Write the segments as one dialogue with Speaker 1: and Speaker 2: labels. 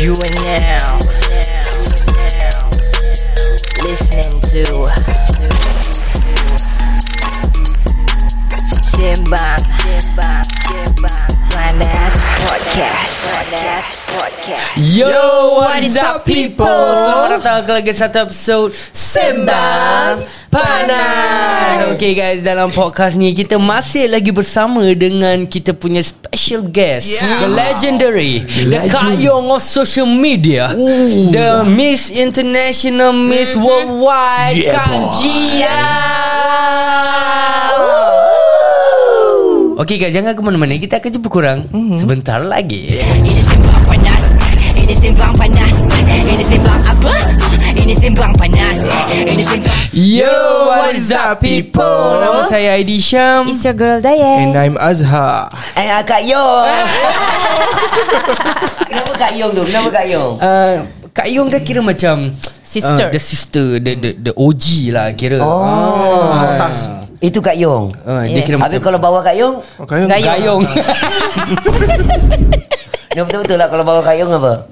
Speaker 1: You are now listening to Simbang Panas Podcast.
Speaker 2: Yo, what is up people? Selamat datang ke lagi satu episod Sembang Panas. Okay guys, dalam podcast ni Kita masih lagi bersama dengan Kita punya special guest.
Speaker 3: Yeah.
Speaker 2: The legendary The Kak Yong of social media. The Miss International Miss Worldwide
Speaker 3: Yeah,
Speaker 2: Kak
Speaker 3: boy.
Speaker 2: Jia Okay guys, jangan ke mana-mana. Kita akan jumpa korang Sebentar lagi.
Speaker 1: Ini Panas. Ini Simbang Panas. Ini Simbang apa? Ini Simbang Panas. Ini Simbang
Speaker 2: Yo, what is up people? Nama saya Aidi Syam
Speaker 4: It's your girl Diane
Speaker 3: And I'm Azhar
Speaker 5: Eh, ah, Kak Yong Kenapa Kak Yong tu? Kenapa Kak Yong?
Speaker 2: uh, Kak Yong kan kira macam
Speaker 4: Sister.
Speaker 2: uh, The sister The, the, the OG lah kira
Speaker 5: Oh.
Speaker 2: Ah.
Speaker 3: Atas
Speaker 5: Itu Kak Yong
Speaker 2: uh, Dia
Speaker 4: Yes.
Speaker 2: kira
Speaker 5: Habis
Speaker 2: macam
Speaker 5: kalau bawa Kak Yong
Speaker 3: Okay
Speaker 2: Gayong
Speaker 5: Dia betul-betul lah Kalau bawa Kak Yong apa?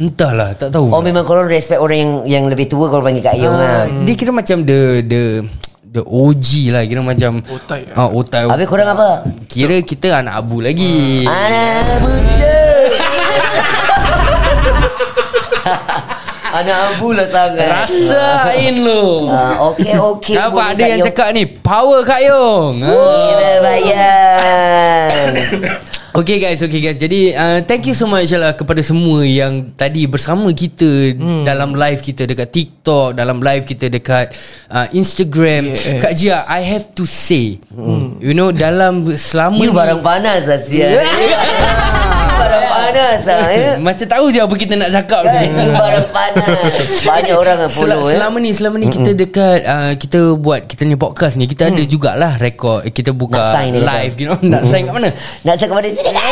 Speaker 2: Entahlah Tak tahu.
Speaker 5: Oh memang korang respect orang yang yang lebih tua Kalau panggil Kak Yong
Speaker 2: Ah,
Speaker 5: lah
Speaker 2: Dia kira macam the The The OG lah Kira macam
Speaker 3: Otai.
Speaker 2: ah, Otai.
Speaker 5: Habis korang apa?
Speaker 2: Kira kita anak abu lagi.
Speaker 5: Anak buta Anak abu lah sangat.
Speaker 2: Rasain lu.
Speaker 5: Ah, Okey okey
Speaker 2: Nampak
Speaker 5: boleh,
Speaker 2: ada
Speaker 5: Kak
Speaker 2: yang
Speaker 5: Yong.
Speaker 2: cakap ni? Power Kak Yong. Ah.
Speaker 5: Kita bayar
Speaker 2: Okay guys, okay guys. Jadi uh, thank you so much lah kepada semua yang tadi bersama kita hmm. dalam live kita dekat TikTok, dalam live kita dekat uh, Instagram.
Speaker 3: Yes.
Speaker 2: Kak Jia, I have to say, hmm. you know dalam selama
Speaker 5: You
Speaker 2: ni-
Speaker 5: barang panas lah Barang panas lah eh.
Speaker 2: macam tahu je apa kita nak cakap
Speaker 5: Kan
Speaker 2: ni.
Speaker 5: Barang panas Banyak orang yang
Speaker 2: Sel-
Speaker 5: follow eh.
Speaker 2: selama ni selama ni kita dekat uh, kita buat kita ni podcast ni kita ada jugalah rekod kita buka
Speaker 5: sign
Speaker 2: live you know nak sign kat mana
Speaker 5: Nak saya kepada sini kan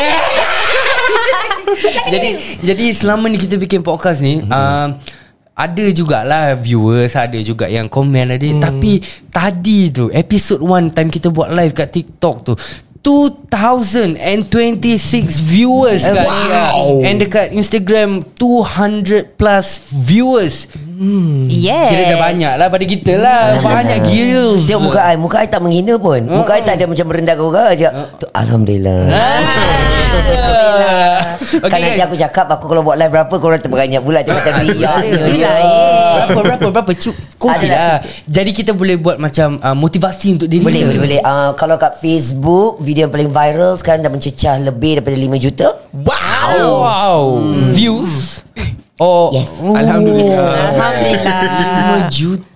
Speaker 2: jadi jadi selama ni kita bikin podcast ni hmm. uh, ada jugalah viewers ada juga yang komen ada hmm. tapi tadi tu episode 1 time kita buat live kat TikTok tu 2026 viewers
Speaker 5: Eh,
Speaker 2: kat
Speaker 5: wow.
Speaker 2: And dekat Instagram 200 plus viewers.
Speaker 4: Yes
Speaker 2: Kira dah banyak lah pada kita lah. Banyak. Gills.
Speaker 5: Tengok muka I Muka I tak menghina pun. Muka I tak ada macam merendahkan orang aja. Tu, Alhamdulillah
Speaker 2: Alhamdulillah
Speaker 5: Kan nanti aku cakap Aku kalau buat live berapa Korang terbanyak pula. Tengok teriak
Speaker 4: Ni lain
Speaker 2: Berapa berapa berapa? Cuk kongsi
Speaker 5: Ada lah.
Speaker 2: lah. Jadi kita boleh buat macam uh, motivasi untuk diri
Speaker 5: Boleh boleh boleh. Uh, Kalau kat Facebook Video yang paling viral Sekarang dah mencecah Lebih daripada 5 juta.
Speaker 3: Wow.
Speaker 2: Oh, wow. Views. Oh,
Speaker 5: Yes.
Speaker 3: Alhamdulillah.
Speaker 4: Alhamdulillah.
Speaker 2: 5 juta.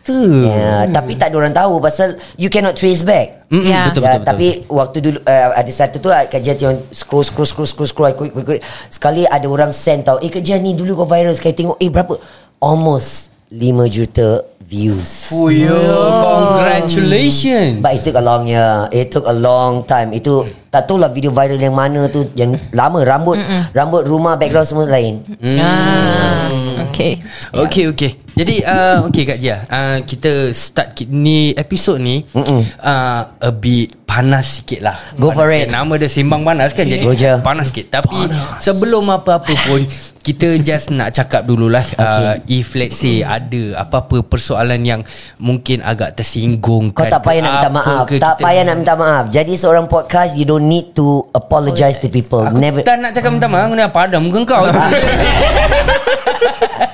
Speaker 5: Ya, tapi tak ada orang tahu pasal you cannot trace back.
Speaker 2: Mm-mm,
Speaker 4: Ya.
Speaker 2: betul,
Speaker 5: ya,
Speaker 2: betul, betul.
Speaker 5: tapi waktu dulu uh, ada satu tu uh, kajian yang scroll scroll scroll scroll scroll ikut, ikut. sekali ada orang send tau eh kajian ni dulu kau viral. Sekali tengok eh berapa? Almost 5 juta views.
Speaker 2: Fuyo, congratulations.
Speaker 5: But it took a long year It took a long time. Itu Tak tahu lah video viral yang mana tu Yang lama Rambut Rambut rumah background semua lain.
Speaker 4: Ah, Okay.
Speaker 2: Okay, okay. Jadi uh, okay Kak Jia, uh, kita start ki- ni episod ni uh, a bit panas sikit lah.
Speaker 5: Go
Speaker 2: panas
Speaker 5: for
Speaker 2: sikit.
Speaker 5: it.
Speaker 2: Nama dia sembang panas kan jadi panas sikit. Tapi sebelum apa-apa pun kita just nak cakap dululah uh, if let's say ada apa-apa persoalan yang mungkin agak tersinggung
Speaker 5: Kau tak payah nak minta maaf. Tak payah nak minta maaf. Jadi seorang podcast You don't need to Apologize, to people.
Speaker 2: Aku
Speaker 5: Never
Speaker 2: tak nak cakap minta maaf Aku ni apa ada muka kau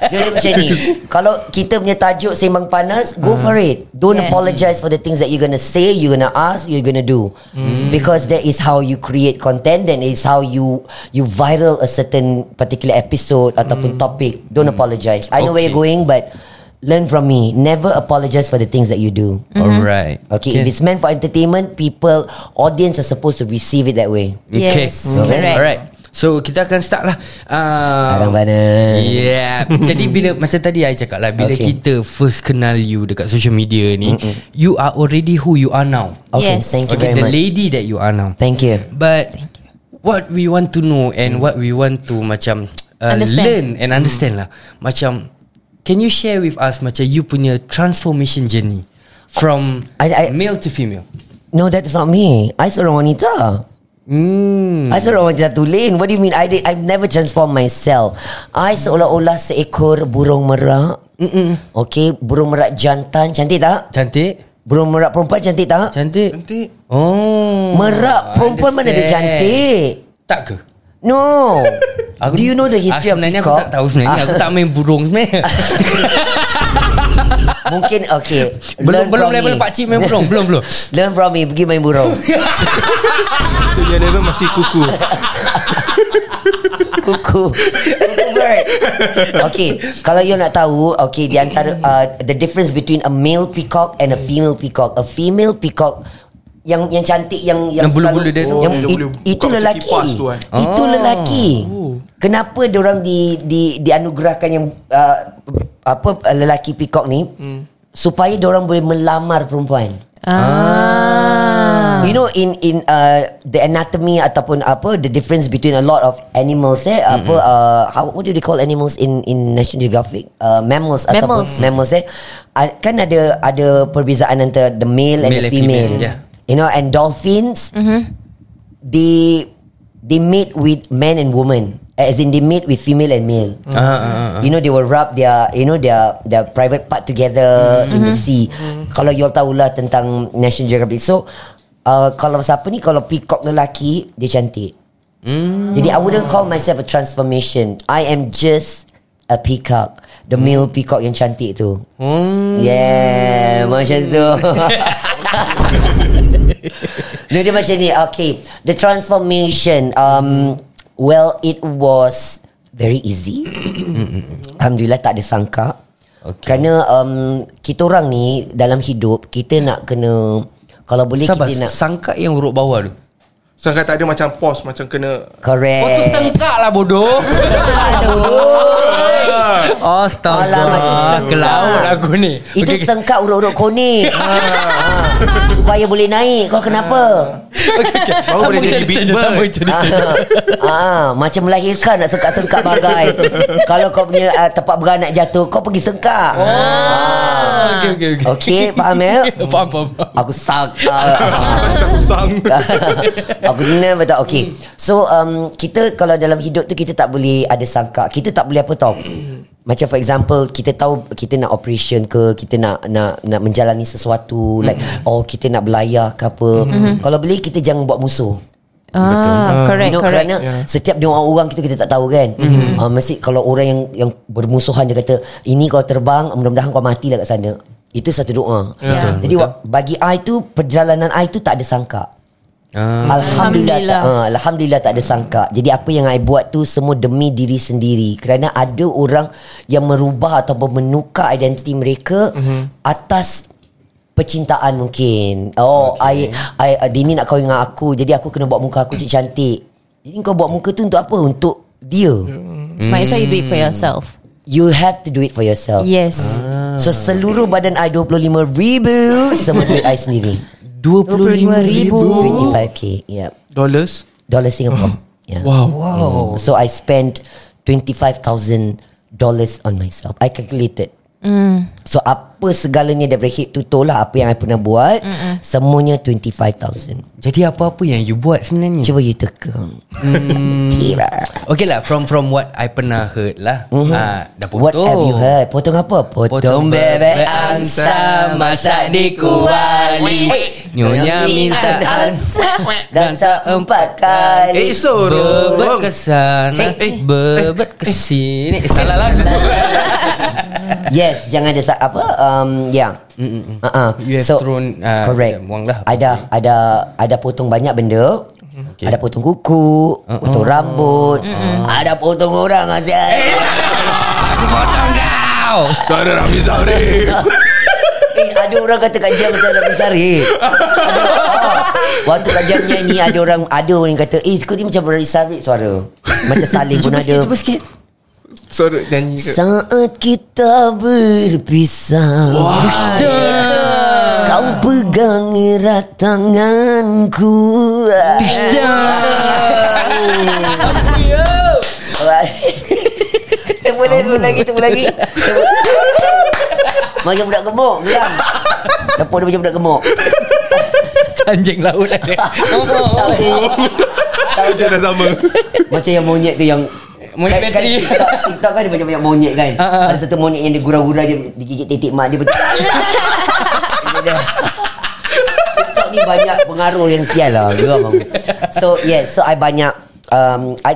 Speaker 5: Dia dia macam ni. Kalau kita punya tajuk Sembang panas Go for it. Don't
Speaker 4: Yes.
Speaker 5: apologize For the things that you're gonna say You're gonna ask You're gonna do. Because that is how you create content Then it's how you You viral a certain Particular episode Ataupun topic. Don't apologize. I know where
Speaker 2: Okay.
Speaker 5: you're going But Learn from me. Never apologize For the things that you do.
Speaker 2: Alright
Speaker 5: Okay, if it's meant for entertainment, people, audience are supposed to receive it that way.
Speaker 2: Okay.
Speaker 4: Yes, correct.
Speaker 2: Alright So kita akan start lah uh,
Speaker 5: Abang Bana.
Speaker 2: Yeah Jadi bila Macam tadi I cakap lah Bila
Speaker 5: Okay.
Speaker 2: kita first kenal you Dekat social media ni Mm-mm. You are already who you are now
Speaker 5: Okay,
Speaker 4: Yes.
Speaker 5: thank you
Speaker 2: Okay
Speaker 5: very
Speaker 2: the
Speaker 5: much.
Speaker 2: lady that you are now
Speaker 5: Thank you.
Speaker 2: But What we want to know And what we want to Macam uh,
Speaker 4: Understand.
Speaker 2: Learn and understand lah Macam Can you share with us Macam you punya Transformation journey From
Speaker 5: I- I-
Speaker 2: Male to female
Speaker 5: No, that's not me. I seorang wanita.
Speaker 2: Hmm.
Speaker 5: I seorang macam satu lane What do you mean I did, I've never transformed myself I seolah-olah seekor burung merak Mm-mm. Okay Burung merak jantan Cantik tak?
Speaker 2: Cantik.
Speaker 5: Burung merak perempuan cantik tak?
Speaker 2: Cantik.
Speaker 3: Cantik.
Speaker 2: Oh.
Speaker 5: Merak perempuan mana ada
Speaker 2: understand.
Speaker 5: cantik
Speaker 2: Tak ke?
Speaker 5: No Do you know the history
Speaker 2: ah,
Speaker 5: of
Speaker 2: Sebenarnya
Speaker 5: peacock?
Speaker 2: aku tak tahu sebenarnya. Aku tak main burung sebenarnya.
Speaker 5: Mungkin okay
Speaker 2: belum
Speaker 5: Learn
Speaker 2: belum level
Speaker 5: me.
Speaker 2: pak cik main burung. Belum belum.
Speaker 5: Learn from me Pergi main burung
Speaker 3: Dia level masih kuku.
Speaker 5: Kuku Kuku bird Okay Kalau you nak tahu Okay di antara uh, The difference between A male peacock And a female peacock A female peacock yang yang cantik yang yang
Speaker 2: Yang bulu-bulu
Speaker 5: selalu-
Speaker 2: dia
Speaker 5: yang
Speaker 3: Oh, dia
Speaker 5: it-
Speaker 3: boleh
Speaker 5: itu lelaki
Speaker 3: tu kan.
Speaker 5: itu
Speaker 2: Oh.
Speaker 5: lelaki kenapa dia orang di di dianugerahkan yang uh, apa uh, lelaki peacock ni supaya dia orang boleh melamar perempuan
Speaker 4: Ah.
Speaker 5: You know in in uh, the anatomy ataupun apa the difference between a lot of animals eh mm-hmm. apa uh, how what do they call animals in in National Geographic uh, mammals, ataupun
Speaker 4: Mammals.
Speaker 5: mammals eh uh, kan ada ada perbezaan antara the male, and
Speaker 2: Male
Speaker 5: the
Speaker 2: and
Speaker 5: female,
Speaker 2: female, yeah.
Speaker 5: you know and dolphins they they mate with men and women as in they mate with female and male
Speaker 2: Ah, ah, ah.
Speaker 5: You know they will rub their you know their their private part together in the sea. Kalau you all tahulah tentang National Geographic. So uh, kalau siapa ni kalau peacock lelaki dia cantik. Jadi I wouldn't call myself a transformation. I am just a peacock. The male peacock yang cantik tu.
Speaker 2: Hmm.
Speaker 5: Yeah, macam tu. Dia dia macam ni. Okay, the transformation. Um, well, it was very easy. Alhamdulillah tak ada sangka.
Speaker 2: Okay.
Speaker 5: Kerana um, kita orang ni dalam hidup kita nak kena kalau boleh
Speaker 2: Sabar,
Speaker 5: kita nak
Speaker 2: sangka yang urut bawah tu.
Speaker 3: Sangka tak ada macam pos Macam kena
Speaker 5: correct.
Speaker 2: Oh tu sengkak lah bodoh. Astaga.
Speaker 5: Alamak, tu sengkak.
Speaker 2: Ke laut aku ni.
Speaker 5: Itu
Speaker 2: okey.
Speaker 5: sengkak urut-urut konik ha, ha. Supaya boleh naik Kau kenapa?
Speaker 3: Baru boleh jadi big bird
Speaker 5: ah, ah, Macam melahirkan Nak sengkak-sengkak bagai Kalau kau punya uh, tempat beranak jatuh Kau pergi sengkak oh.
Speaker 2: Okey, okey, okey.
Speaker 5: Okey faham ya?
Speaker 2: Faham, faham.
Speaker 5: Aku sak
Speaker 3: Aku sang
Speaker 5: Aku kena betul Okay So um, Kita kalau dalam hidup tu Kita tak boleh ada sangka Kita tak boleh apa tau Macam for example Kita tahu Kita nak operation ke Kita nak nak nak menjalani sesuatu Like Oh kita nak belayar ke apa Kalau boleh kita jangan buat musuh
Speaker 4: Ah, correct,
Speaker 5: you know,
Speaker 4: correct.
Speaker 5: Kerana yeah. setiap dia orang kita kita tak tahu kan. Mm-hmm. Uh, mesti kalau orang yang yang bermusuhan dia kata ini kalau terbang mudah-mudahan kau mati lah kat sana. Itu satu doa.
Speaker 4: Yeah.
Speaker 5: Jadi wa- bagi I tu perjalanan I tu tak ada sangka.
Speaker 2: Ah.
Speaker 5: Alhamdulillah
Speaker 4: Alhamdulillah.
Speaker 5: tak, uh, Alhamdulillah tak ada sangka Jadi apa yang I buat tu Semua demi diri sendiri Kerana ada orang Yang merubah Ataupun menukar identiti mereka mm-hmm. Atas Percintaan mungkin Oh okay. I, I Dini nak kahwin dengan aku Jadi aku kena buat muka aku cantik Jadi kau buat muka tu untuk apa Untuk dia
Speaker 4: Might as well you do it for yourself.
Speaker 5: You have to do it for yourself
Speaker 4: Yes.
Speaker 5: So seluruh badan I 25 ribu Semua duit I sendiri
Speaker 4: 25,000.
Speaker 5: 25k Yeah
Speaker 3: Dollars
Speaker 5: Dollar Singapore yeah.
Speaker 3: Wow
Speaker 5: Wow. So I spent $25,000 on myself. I calculated. Mm. So apa segalanya daripada hit to toe lah apa yang I pernah buat Mm-mm. semuanya 25,000.
Speaker 2: Jadi apa-apa yang you buat sebenarnya?
Speaker 5: Cuba you teka. Hmm. Kira.
Speaker 2: Okay lah From from what I pernah heard lah
Speaker 5: Mhm.
Speaker 2: ah, Dah potong
Speaker 5: What have you heard? Potong apa? Potong, bebek angsa masak di kuali.
Speaker 2: Nyonya minta
Speaker 5: angsa dansa empat kali.
Speaker 3: Eh so
Speaker 2: Bebet ke sana
Speaker 3: Eh, eh,
Speaker 2: Bebet ke sini Eh, Salah lagu
Speaker 5: Yes, jangan ada sa- apa um yeah.
Speaker 2: Mm-mm.
Speaker 5: Uh-uh.
Speaker 2: You have thrown, uh,
Speaker 5: correct.
Speaker 2: lah.
Speaker 5: Ada ada ada potong banyak benda. Okay. Ada potong kuku, uh-uh. potong rambut, uh-uh. ada potong orang Azal.
Speaker 2: Aku potong kau
Speaker 3: Suara Rami Zahri
Speaker 5: Eh, ada orang kata Kak Jam macam Rabi Sarip. Ada, oh, waktu Kak Jam nyanyi ada orang ada orang yang kata, "Eh, kau ni macam Rabi Sarip suara." Macam Salim pun
Speaker 2: Cuba
Speaker 5: ada.
Speaker 2: sikit Cuba sikit
Speaker 3: Suara nyanyi ke?
Speaker 5: Saat kita berpisah Kau pegang erat tanganku. Temu lagi, temu lagi, temu lagi. Macam budak gemuk, bilang Tepuk dia macam budak gemuk?
Speaker 2: Anjing laut ada.
Speaker 3: Dia dah sama.
Speaker 5: Macam yang monyet tu yang
Speaker 2: Monyet
Speaker 5: kan, kan,
Speaker 2: bateri.
Speaker 5: TikTok, TikTok kan ada banyak-banyak monyet kan
Speaker 2: Ah, ah.
Speaker 5: Ada satu monyet yang dia gurau-gurau Dia digigit titik mak dia ber- TikTok ni banyak pengaruh yang sial lah Geram. So yes So I banyak um, I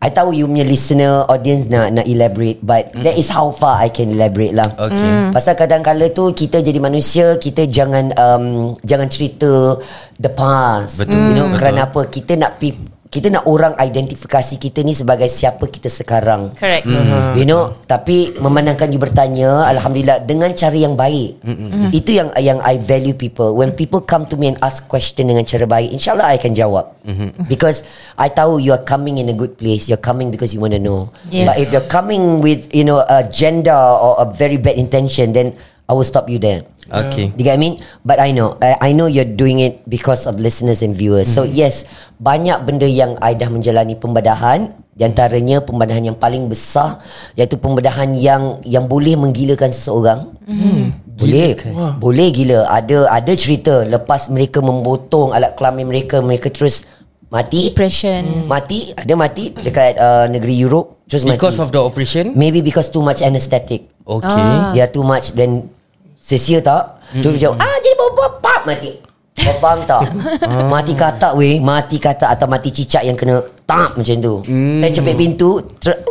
Speaker 5: I tahu you punya listener audience nak nak elaborate but mm. that is how far I can elaborate lah.
Speaker 2: Okay.
Speaker 5: Mm. Pasal kadang-kala tu kita jadi manusia kita jangan um, jangan cerita the past.
Speaker 2: Betul.
Speaker 5: You know
Speaker 2: Betul.
Speaker 5: kerana apa? Kita nak pe- kita nak orang identifikasi kita ni sebagai siapa kita sekarang.
Speaker 4: Correct.
Speaker 5: Mm. You know, tapi memandangkan you bertanya, alhamdulillah dengan cara yang baik. Mm-hmm. Itu yang yang I value people. When people come to me and ask question dengan cara baik, insyaallah I akan jawab. Mm-hmm. Because I tahu you are coming in a good place. You're coming because you want to know.
Speaker 4: Yes.
Speaker 5: But if you're coming with you know a agenda or a very bad intention, then I will stop you there.
Speaker 2: Okay.
Speaker 5: You get what I mean? But I know I, I know you're doing it because of listeners and viewers. So yes, banyak benda yang I dah menjalani pembedahan di antaranya pembedahan yang paling besar iaitu pembedahan yang yang boleh menggilakan seseorang. Boleh. Boleh gila. Ada ada cerita lepas mereka membotong alat kelamin mereka mereka terus mati.
Speaker 4: Depression.
Speaker 5: Mati, ada mati dekat uh, negeri Europe terus mati.
Speaker 2: Because of the operation?
Speaker 5: Maybe because too much anesthetic.
Speaker 2: Okay.
Speaker 4: Ah.
Speaker 5: Dia too much then sia-sia tak? Mm-hmm. Terus macam ah jadi bapa pap mati. Kau faham tak? mati kata weh, mati kata atau mati cicak yang kena tap macam tu. Mm. Dan cepet pintu ter-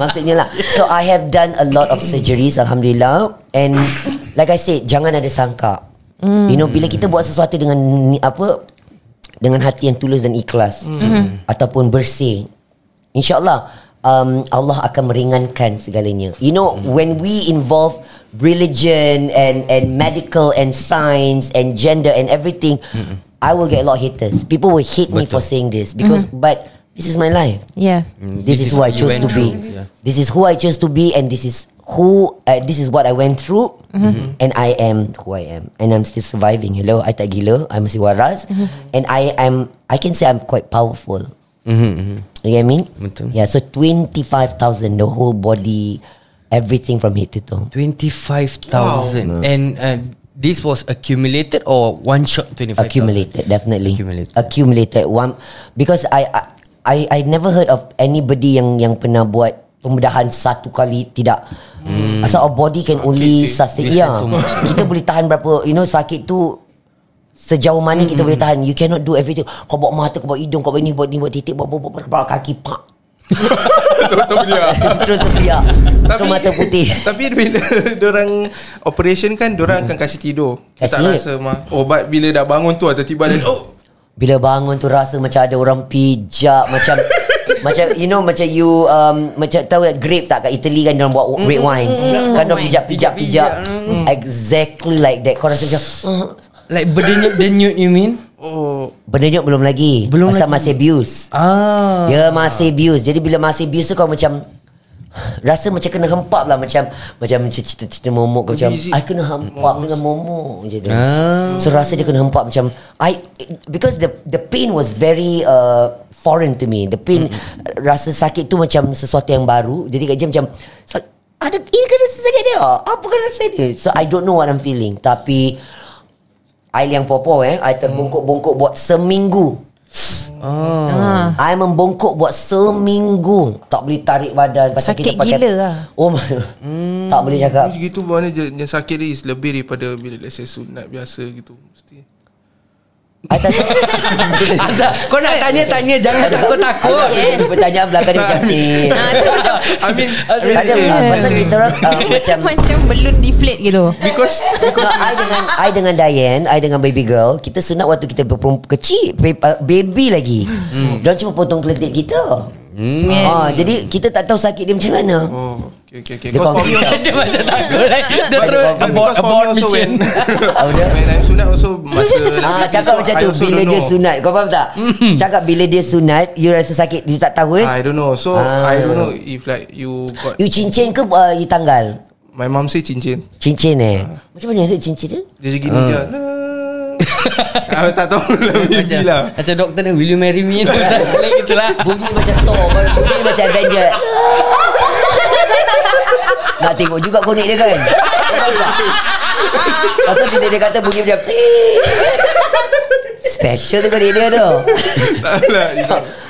Speaker 5: Maksudnya lah So I have done a lot of surgeries Alhamdulillah And Like I said Jangan ada sangka mm. You know Bila kita buat sesuatu dengan ni- Apa Dengan hati yang tulus dan ikhlas mm. Ataupun bersih InsyaAllah um, Allah akan meringankan segalanya You know mm. When we involve Religion And and medical And science And gender And everything mm. I will get a lot of haters People will hate me for saying this Because But This is my life
Speaker 4: Yeah.
Speaker 5: this, is, who I chose to be.
Speaker 2: yeah.
Speaker 5: This is who I chose to be, and this is who. Uh, this is what I went through, and I am who I am, and I'm still surviving. Hello, I tak gila, I masih waras, and I am. I can say I'm quite powerful.
Speaker 2: Mm-hmm.
Speaker 5: You get what I mean?
Speaker 2: Betul.
Speaker 5: Yeah. So twenty five thousand, the whole body, everything from head to toe.
Speaker 2: 25,000 And uh, this was accumulated or one shot 25,000?
Speaker 5: accumulated definitely
Speaker 2: Accumulated.
Speaker 5: accumulated one because I I I, I never heard of anybody yang yang pernah buat pembedahan satu kali tidak hmm. asal our body can only
Speaker 3: sih.
Speaker 5: sustain ya
Speaker 2: so much.
Speaker 5: kita boleh tahan berapa you know sakit tu sejauh mana kita boleh tahan. You cannot do everything. Kau buat mata kau buat hidung kau buat ni buat ni buat titik buat buat buat, buat, buat kaki pak.
Speaker 3: Betul dia.
Speaker 5: Terus terbiak terus mata putih.
Speaker 3: Tapi bila orang operation kan orang akan kasih tidur. Kita tak rasa mah. Obat bila dah bangun tu tiba-tiba dia oh!
Speaker 5: Bila bangun tu rasa macam ada orang pijak macam macam you know macam you um, macam tahu tak grape tak kat Italy kan dia buat red wine. Kan dia pijak pijak pijak. Exactly like that. Kau rasa macam uh,
Speaker 2: Like berdenyut-denyut you mean?
Speaker 3: oh.
Speaker 5: Berdenyut belum lagi.
Speaker 2: Belum
Speaker 5: pasal
Speaker 2: lagi.
Speaker 5: masih abuse.
Speaker 2: Ah.
Speaker 5: dia masih abuse. Jadi bila masih abuse tu kau macam Rasa macam kena hempap lah. Macam Macam cerita-cerita momok. Macam. I kena hempap dengan momok. Macam tu.
Speaker 2: Ah.
Speaker 5: So rasa dia kena hempap. Macam I Because the the pain was very uh, Foreign to me. The pain Rasa sakit tu macam Sesuatu yang baru. Jadi kat dia macam "Sak- Ada Ini rasa sakit dia? Apa kan rasa dia? So I don't know what I'm feeling. Tapi I yang popo eh. I terbungkuk-bungkuk Buat seminggu.
Speaker 4: Ah.
Speaker 5: I membongkok buat seminggu. Tak boleh tarik badan pasal
Speaker 4: Sakit
Speaker 5: kita pakai,
Speaker 4: gila lah.
Speaker 5: Oh my Tak boleh cakap.
Speaker 3: Macam gitu mana je yang sakit is lebih daripada bila let's say sunat biasa gitu
Speaker 2: Azhar, kau nak tanya-tanya Jangan takut-takut
Speaker 5: Yes. Pertanyaan belakang dia macam ni
Speaker 4: Ah, macam
Speaker 3: I mean, I
Speaker 5: Tak
Speaker 3: mean
Speaker 5: ada
Speaker 3: eh,
Speaker 5: uh, Pasal kita orang uh, Macam
Speaker 4: macam belum deflate gitu.
Speaker 3: because
Speaker 5: No,
Speaker 3: because
Speaker 5: I dengan I dengan Diane, I dengan baby girl, kita sunat waktu kita berperempuan kecil, baby, baby lagi. Hmm. Dia cuma potong keletik kita. Hmm. Ah, jadi kita tak tahu sakit dia macam mana.
Speaker 3: oh okay okay okay.
Speaker 5: Dia
Speaker 3: Because for me
Speaker 5: confused.
Speaker 2: Dia macam takut right? Dia terus abort, abort mission
Speaker 3: when,
Speaker 5: dia?
Speaker 3: when I'm sunat also masa
Speaker 5: Ah, cakap macam tu bila dia
Speaker 3: know.
Speaker 5: sunat. Kau faham tak? Cakap bila dia sunat, you rasa sakit, you tak tahu eh?
Speaker 3: I don't know. So
Speaker 5: Ah.
Speaker 3: I don't know if like you got
Speaker 5: You cincin ke uh, you tanggal?
Speaker 3: my mom say cincin.
Speaker 5: Cincin eh. Macam mana tu cincin tu?
Speaker 3: Dia macam gini je. Nah. tak tahu lah maybe
Speaker 2: macam,
Speaker 3: lah.
Speaker 2: macam doktor ni Will you marry me Selain gitu lah
Speaker 5: Bunyi macam Thor Bunyi macam Avenger Nak tengok juga konik dia kan? Pasal bila dia kata bunyi macam Special tu dia dia tu
Speaker 3: Tak lah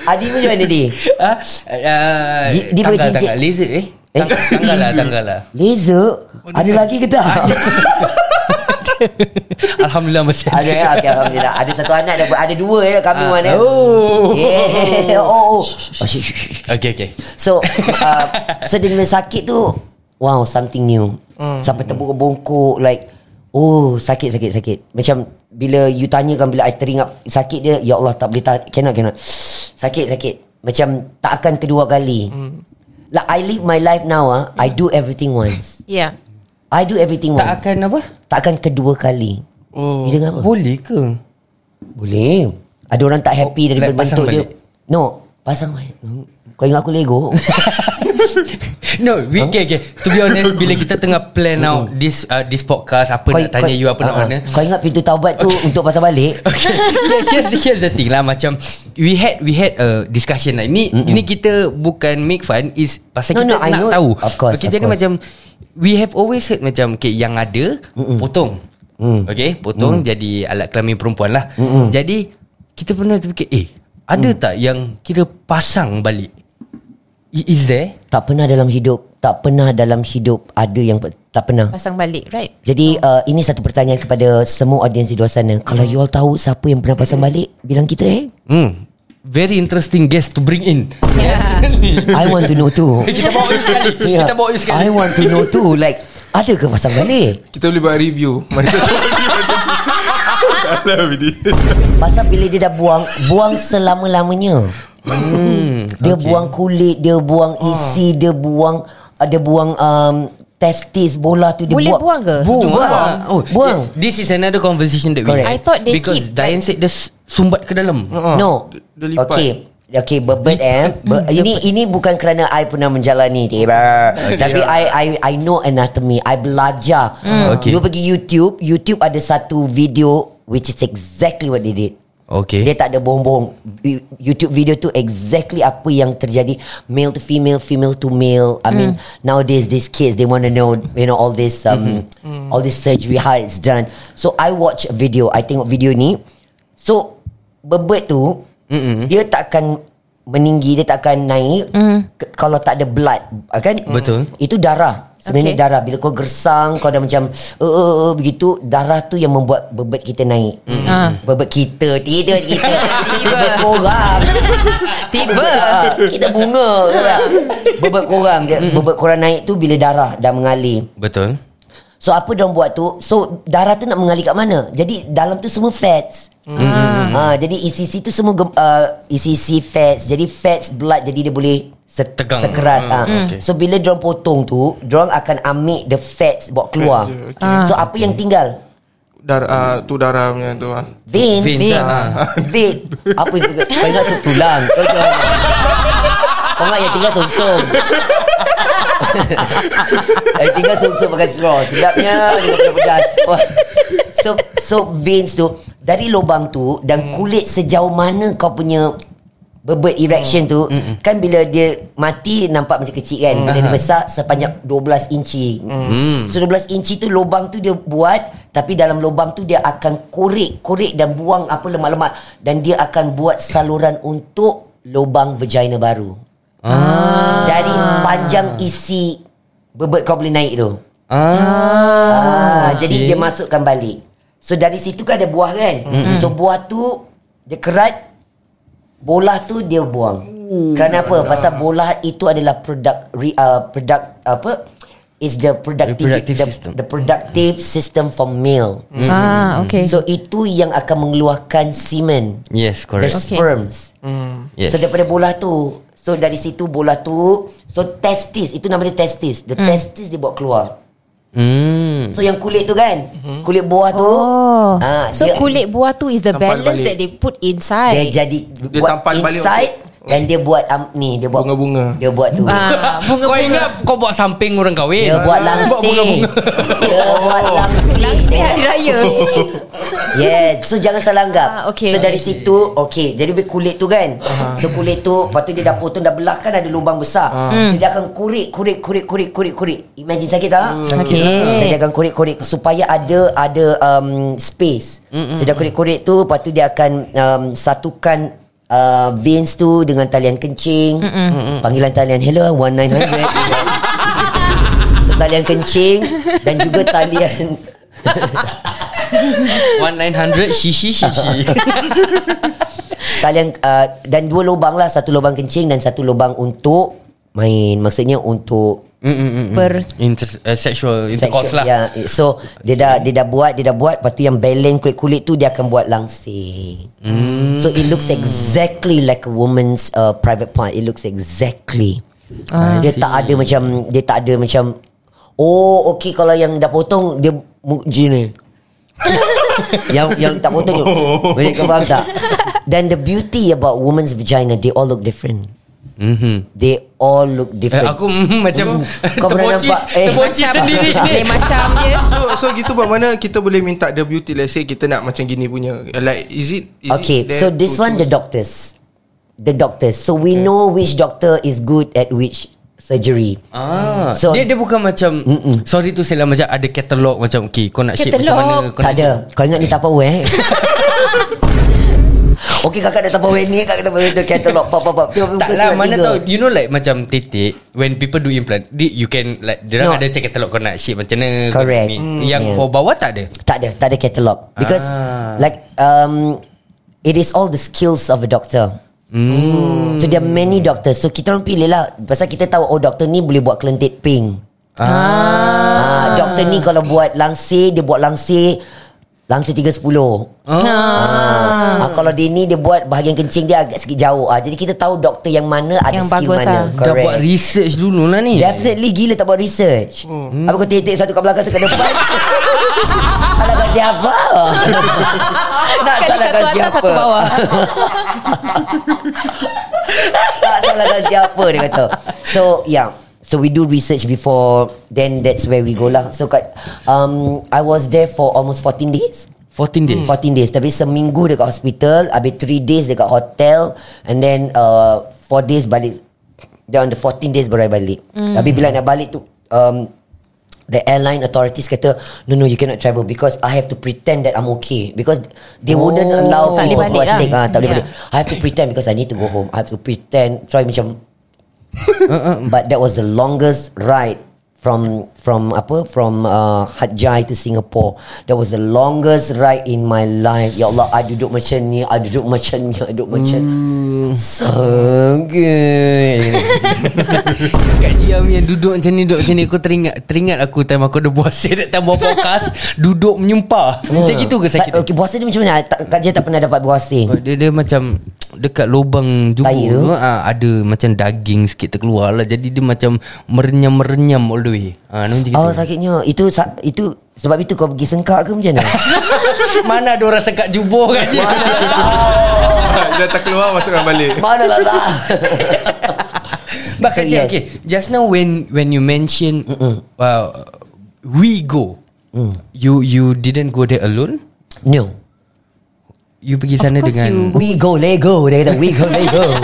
Speaker 5: Adi macam mana dia
Speaker 2: Ah, uh,
Speaker 5: Di- dia boleh
Speaker 2: tanggal, tanggal. Laser eh? Tang- tanggal lah, tanggal lah.
Speaker 5: Laser Ada lagi ke tak
Speaker 2: Alhamdulillah masih
Speaker 5: Ada ya okay, Alhamdulillah Ada satu anak dah Ada dua ya kami mana
Speaker 2: Oh.
Speaker 5: yeah. Oh, oh. oh.
Speaker 2: Okay, okay.
Speaker 5: So uh, So dia dengan sakit tu Wow something new Sampai terbongkok Like Oh sakit sakit sakit Macam Bila you tanyakan Bila I teringat Sakit dia Ya Allah tak boleh tahan Cannot cannot Sakit sakit Macam Tak akan kedua kali Like I live my life now ah, I do everything once
Speaker 4: Yeah.
Speaker 5: I do everything
Speaker 2: Tak
Speaker 5: once
Speaker 2: akan apa?
Speaker 5: Tak akan kedua kali
Speaker 3: Oh.
Speaker 5: Dengar apa?
Speaker 2: Boleh ke?
Speaker 5: Boleh Ada orang tak happy
Speaker 2: Oh,
Speaker 5: Daripada
Speaker 2: like
Speaker 5: bentuk dia? No Pasang balik Kau ingat aku Lego
Speaker 2: No, we, okay, okay. To be honest, bila kita tengah plan out this uh, this podcast, apa nak tanya you, apa nak
Speaker 5: Ah, ah.
Speaker 2: mana.
Speaker 5: Kau ingat pintu taubat tu Untuk pasang balik
Speaker 2: Okay. here's, here's the thing lah Macam We had We had a discussion lah Ini mm ini kita Bukan make fun Is pasal
Speaker 5: No,
Speaker 2: kita
Speaker 5: no,
Speaker 2: nak
Speaker 5: know.
Speaker 2: tahu
Speaker 5: Of course,
Speaker 2: okay,
Speaker 5: of
Speaker 2: Jadi
Speaker 5: course.
Speaker 2: macam We have always heard Macam okay, Yang ada Mm-mm. Potong
Speaker 5: Mm.
Speaker 2: Okay Potong jadi Alat kelamin perempuan lah Mm-mm. Jadi Kita pernah terfikir Eh Ada
Speaker 5: Mm.
Speaker 2: tak yang Kira pasang balik Is there
Speaker 5: Tak pernah dalam hidup Tak pernah dalam hidup Ada yang tak pernah
Speaker 4: Pasang balik, right?
Speaker 5: Jadi uh, ini satu pertanyaan kepada semua audiens di luar sana. Kalau you all tahu siapa yang pernah pasang balik, bilang kita eh.
Speaker 2: Hmm Very interesting guest to bring in
Speaker 5: I want to know too.
Speaker 2: Kita bawa you sekali
Speaker 5: Yeah.
Speaker 2: Kita bawa you sekali
Speaker 5: I want to know too. Like, ada ke pasang balik?
Speaker 3: Kita boleh buat review Mana satu Salah Bidi
Speaker 5: Pasal bila dia dah buang, buang selama-lamanya.
Speaker 2: Hmm,
Speaker 5: Dia buang kulit, dia buang isi, dia buang ada buang um, testis bola tu dia
Speaker 4: Boleh
Speaker 5: buang.
Speaker 4: buang ke?
Speaker 2: Buang.
Speaker 5: Buang.
Speaker 2: Oh,
Speaker 5: Buang.
Speaker 2: yes. This is another conversation that we
Speaker 5: Correct.
Speaker 4: I thought they
Speaker 2: Because
Speaker 4: keep,
Speaker 2: Diane said dia s- sumbat ke dalam.
Speaker 3: Ah,
Speaker 5: No.
Speaker 3: dia- lipat.
Speaker 5: Okay. Okay, berbet eh. Ber, ini ini bukan kerana I pernah menjalani tiba. Tapi I I I know anatomy. I belajar.
Speaker 2: Okay.
Speaker 5: You pergi YouTube, YouTube ada satu video which is exactly what they did.
Speaker 2: Okay.
Speaker 5: Dia tak ada bohong-bohong YouTube video tu exactly apa yang terjadi Male to female Female to male I mean Nowadays these kids They want to know You know all this um, All this surgery How it's done So I watch a video I tengok video ni So Bebet tu
Speaker 2: Mm-mm.
Speaker 5: Dia takkan Meninggi Dia takkan naik ke- Kalau tak ada blood ah, Kan?
Speaker 2: Betul.
Speaker 5: Itu darah. Sebenarnya
Speaker 4: Okay.
Speaker 5: darah. Bila kau gersang Kau dah macam uh, uh, uh, Begitu Darah tu yang membuat Bebet kita naik.
Speaker 4: Ah.
Speaker 5: Bebet kita. Tidak kita Bebet korang.
Speaker 4: Tiba.
Speaker 5: Kita bunga tak? Bebet korang. Dia, Bebet korang naik tu Bila darah dah mengalir.
Speaker 2: Betul.
Speaker 5: So apa dia buat tu? So darah tu nak mengalir kat mana? Jadi dalam tu semua fats Ah, Jadi isi-isi tu semua gem- uh, Isi-isi fats. Jadi fats blood Jadi dia boleh se-
Speaker 2: Tegang.
Speaker 5: Sekeras ah.
Speaker 2: okay.
Speaker 5: So bila diorang potong tu Diorang akan ambil the fats Bawa keluar.
Speaker 3: Fats je, okay.
Speaker 5: So apa yang tinggal?
Speaker 3: Darah uh, Tu darah punya tu ah.
Speaker 5: Veins.
Speaker 2: Veins,
Speaker 5: ah. Vein. Apa itu Kau ingat Kau jangan Kau ingat yang tinggal sum-sum Yang tinggal sum-sum pakai straw. Sedapnya Dia pedas. Wah. So so veins tu Dari lubang tu Dan kulit sejauh mana Kau punya Bebet erection tu Kan bila dia mati Nampak macam kecil kan? Bila dia besar Sepanjang 12 inci. So 12 inci tu Lubang tu dia buat Tapi dalam lubang tu Dia akan korek Korek dan buang Apa lemak-lemak. Dan dia akan buat saluran Untuk Lubang vagina baru
Speaker 2: Ah.
Speaker 5: Dari panjang isi Bebet kau boleh naik tu
Speaker 2: Ah.
Speaker 5: Ah, Jadi dia masukkan balik So dari situ kan ada buah kan mm-hmm. So buah tu Dia kerat Bola tu dia buang Kerana apa? Pasal bola itu adalah produk uh, Produk apa? Is the productive,
Speaker 2: Reproductive
Speaker 5: the,
Speaker 2: system.
Speaker 5: the productive system for male
Speaker 4: Ah, okay.
Speaker 5: So itu yang akan mengeluarkan semen
Speaker 2: Yes,
Speaker 5: The
Speaker 2: correct.
Speaker 4: Okay.
Speaker 5: sperms
Speaker 2: Yes.
Speaker 5: So daripada bola tu So dari situ bola tu So testis Itu nama dia testis The testis dia buat keluar
Speaker 2: Hmm.
Speaker 5: So yang kulit tu kan Kulit buah tu
Speaker 4: Oh.
Speaker 5: ah,
Speaker 4: so
Speaker 5: dia,
Speaker 4: kulit buah tu is the balance
Speaker 3: balik.
Speaker 4: that they put
Speaker 5: Dia
Speaker 4: inside.
Speaker 5: jadi
Speaker 3: Dia
Speaker 5: Buat
Speaker 3: tampal balik
Speaker 5: inside
Speaker 3: untuk-
Speaker 5: Dan dia buat um, ni Dia buat
Speaker 3: Bunga-bunga.
Speaker 5: Dia buat tu.
Speaker 4: Ah,
Speaker 2: Kau
Speaker 4: bunga-bunga.
Speaker 2: ingat kau buat samping orang kahwin?
Speaker 5: Dia buat
Speaker 2: Buat
Speaker 5: langsing.
Speaker 2: bunga-bunga.
Speaker 5: Dia buat langsing.
Speaker 4: Langsing hari raya.
Speaker 5: Yeah So jangan salah anggap
Speaker 4: Ah, okay,
Speaker 5: So
Speaker 4: okay.
Speaker 5: dari situ Okay Jadi dia kulit tu kan? So kulit tu Lepas tu dia dah potong Dah belah kan ada lubang besar. So, Dia akan kurik Kurik kurik kurik kurik kurik Imagine sakit tak?
Speaker 4: Sakit.
Speaker 5: So dia akan kurik-kurik Supaya ada Ada um, space. So dia kurik-kurik tu Lepas tu dia akan um, Satukan uh, Veins tu Dengan talian kencing. Panggilan talian Hello 1900 So talian kencing Dan juga talian
Speaker 2: 1900 shishi shishi
Speaker 5: Talian uh, Dan dua lubang lah. Satu lubang kencing Dan satu lubang untuk Main. Maksudnya untuk
Speaker 4: Per
Speaker 2: Inter, uh, Sexual intercourse
Speaker 5: sexual-
Speaker 2: lah.
Speaker 5: ya. So dia dah dia dah buat Dia dah buat Lepas tu yang belen kulit-kulit tu Dia akan buat langsing
Speaker 2: Hmm.
Speaker 5: So it looks exactly Like a woman's uh, Private part. It looks exactly.
Speaker 2: Ah,
Speaker 5: Dia tak ada macam Dia tak ada macam Oh okay Kalau yang dah potong Dia gini. Yang yang tak potong tu. Boleh kau faham tak? Dan the beauty about woman's vagina They all look different
Speaker 2: Mhm.
Speaker 5: They all look
Speaker 2: Eh,
Speaker 5: different
Speaker 2: aku mm, macam
Speaker 5: Kau
Speaker 2: terbocis,
Speaker 5: nampak? Eh,
Speaker 2: terbocis
Speaker 4: macam
Speaker 2: sendiri ni.
Speaker 4: Lain macam je
Speaker 3: So so gitu bagaimana kita boleh minta the beauty let's say kita nak macam gini punya. Like is it is
Speaker 5: Okay,
Speaker 3: it
Speaker 5: so this one the doctors, the doctors. So we know which doctor is good at which surgery.
Speaker 2: Ah,
Speaker 5: So-
Speaker 2: dia dia bukan macam
Speaker 5: Mm-mm.
Speaker 2: sorry tu saya macam ada katalog macam okay kau nak shape macam mana kau
Speaker 5: tak
Speaker 2: nak
Speaker 5: ada.
Speaker 2: shape.
Speaker 5: Kau ingat ni Tupperware? okay, kakak dah Tupperware ni, kakak dah Tupperware tu katalog. Pop, pop, pop. Tu
Speaker 2: Tak
Speaker 5: muka
Speaker 2: lah
Speaker 5: surat
Speaker 2: mana tahu You know like macam titik When people do implant di, You can like Dia
Speaker 5: No.
Speaker 2: ada check katalog Kau nak shape macam mana
Speaker 5: Correct.
Speaker 2: ni.
Speaker 5: Mm,
Speaker 2: Yang
Speaker 5: yeah.
Speaker 2: for bawah tak ada
Speaker 5: Tak ada, tak ada katalog. Because
Speaker 2: Ah.
Speaker 5: like um, it is all the skills of a doctor.
Speaker 2: Hmm.
Speaker 5: So there are many doctors. So kita orang pilih lah. Pasal kita tahu oh doktor ni boleh buat kelentit pink. Ah. doktor ni kalau buat langsir dia buat langsir langsir 310. Ah. kalau dia ni dia buat bahagian kencing dia agak sikit jauh. Ah jadi kita tahu doktor yang mana ada
Speaker 4: Yang
Speaker 5: skill
Speaker 4: bagus
Speaker 5: mana.
Speaker 4: lah.
Speaker 2: Dah buat research dulu lah ni
Speaker 5: Definitely gila tak buat research. Hmm. Apa kau titik satu kat belakang satu kat depan? salahkan siapa? Nak
Speaker 4: satu atas,
Speaker 5: siapa?
Speaker 4: satu bawah.
Speaker 5: tak salahkan siapa dia kata. So yeah. So we do research before then that's where we go lah. So kat um I was there for almost 14 days.
Speaker 2: 14 days
Speaker 5: 14 days Tapi seminggu dekat hospital Habis 3 days dekat hotel And then uh, 4 days balik Then on the 14 days baru I balik mm. Tapi bila nak balik tu um, The airline authorities kata No no you cannot travel Because I have to pretend that I'm okay Because They wouldn't
Speaker 2: Oh.
Speaker 5: allow
Speaker 4: Tak boleh
Speaker 5: people who
Speaker 4: balik
Speaker 5: are
Speaker 4: lah.
Speaker 5: sick ah, Tak boleh
Speaker 4: Yeah.
Speaker 5: balik I have to pretend Because I need to go home I have to pretend Try macam But that was the longest ride from from apa from uh, Hajjai to Singapore. That was the longest ride in my life. Ya Allah, I duduk macam ni, I duduk macam ni, I duduk macam sangat.
Speaker 2: Kak Jiam yang duduk macam ni Duduk macam ni Aku teringat Teringat aku Time aku ada puasa That time buat podcast Duduk menyumpah Macam gitu ke sakit
Speaker 5: Sa- Okay, puasa dia macam mana? Tak, Kak Jia tak pernah dapat puasa.
Speaker 2: Oh, dia, dia macam Dekat lubang jubur tu ah, Ada macam daging sikit terkeluar lah. Jadi dia macam Merenyam-merenyam all the way. Ah, Macam gitu.
Speaker 5: Oh sakitnya. Itu sa- itu sebab itu kau pergi sengkak ke macam mana?
Speaker 2: Mana ada orang sekat jubur kat sini?
Speaker 3: Dia tak keluar masukkan balik.
Speaker 5: Mana lah. Lah
Speaker 2: But
Speaker 5: So,
Speaker 2: Kak Jia,
Speaker 5: yes.
Speaker 2: okay. Just now when When you mention uh, We go
Speaker 5: Mm.
Speaker 2: You you didn't go there alone?
Speaker 5: No
Speaker 2: You pergi sana dengan
Speaker 5: We go Lego. Dia kata we go Lego.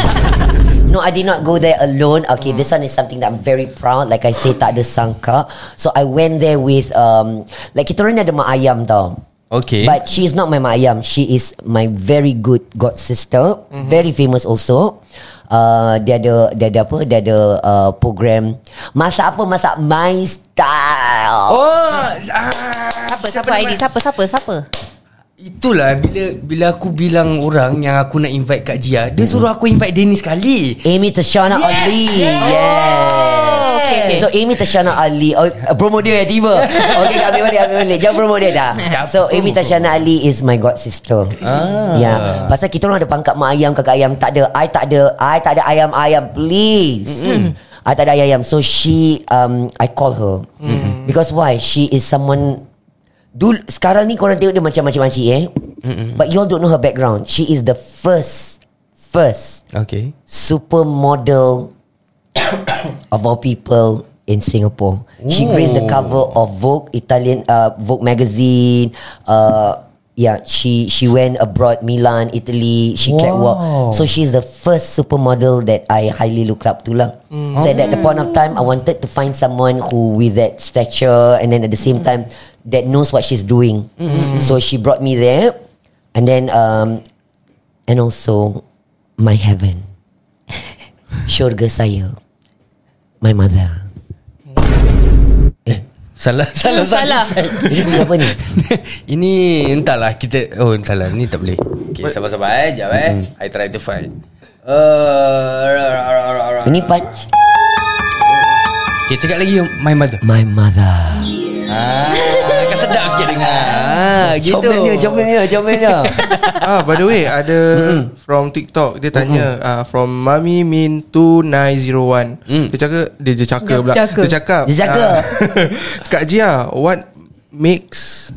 Speaker 5: No I did not go there alone. Okay this one is something that I'm very proud. Like I say tak ada sangka. So I went there with um, Like kita orang ada mak ayam tau.
Speaker 2: Okay.
Speaker 5: But she is not my mak ayam. She is my very good god sister. Very famous also. Uh, Dia ada Dia ada apa? Dia ada uh, program. Masak apa? Masak my style.
Speaker 2: Oh ah,
Speaker 4: Siapa siapa ID Siapa siapa siapa
Speaker 2: Itulah bila bila aku bilang orang yang aku nak invite Kak Jia, dia suruh aku invite Dennis sekali.
Speaker 5: Amy Tashana
Speaker 2: Yes!
Speaker 5: Ali.
Speaker 2: Yes!
Speaker 5: Yes!
Speaker 4: Okay, okay.
Speaker 5: So Amy Tashana Ali. Oh, uh, Promo dia ya tiba. Okay ambil balik Ambil balik. Jangan promo dia dah. So Amy Tashana Ali Is my god sister.
Speaker 2: Ah.
Speaker 5: Ya Pasal kita orang ada pangkat Mak ayam kakak ayam. Tak ada I tak ada I tak ada ayam-ayam Please. I tak ada ayam. So she um, I call her. Because why? She is someone Dul Sekarang ni korang tengok dia macam macam makcik eh But you all don't know her background She is the first first
Speaker 2: Okay
Speaker 5: supermodel of all people in Singapore. She graced the cover of Vogue Italian uh, Vogue magazine. Uh, yeah, she she went abroad, Milan, Italy. She catwalk. So she's the first supermodel that I highly look up to lah. So at that point of time, I wanted to find someone who with that stature and then at the same time that knows what she's doing. So she brought me there, and then um, and also my heaven. Syurga saya My mother.
Speaker 2: Salah Salah
Speaker 4: Salah.
Speaker 5: Ini apa ni?
Speaker 2: Ini entahlah kita Oh entahlah Ni tak boleh. Okay sabar-sabar eh Sekejap eh. I try to find. Uh,
Speaker 5: Ini punch
Speaker 2: Okay cakap lagi My mother.
Speaker 5: My mother.
Speaker 2: Ah, dengar ah, Gitu
Speaker 5: Comelnya Comelnya Comelnya
Speaker 3: ah, by the way, ada from TikTok dia tanya ah, from Mami Min 2901.
Speaker 2: Mm.
Speaker 3: Dia cakap dia dia cakap pula.
Speaker 4: cakap.
Speaker 3: Dia cakap.
Speaker 5: Dia cakap.
Speaker 3: ah, Kak Jia, what makes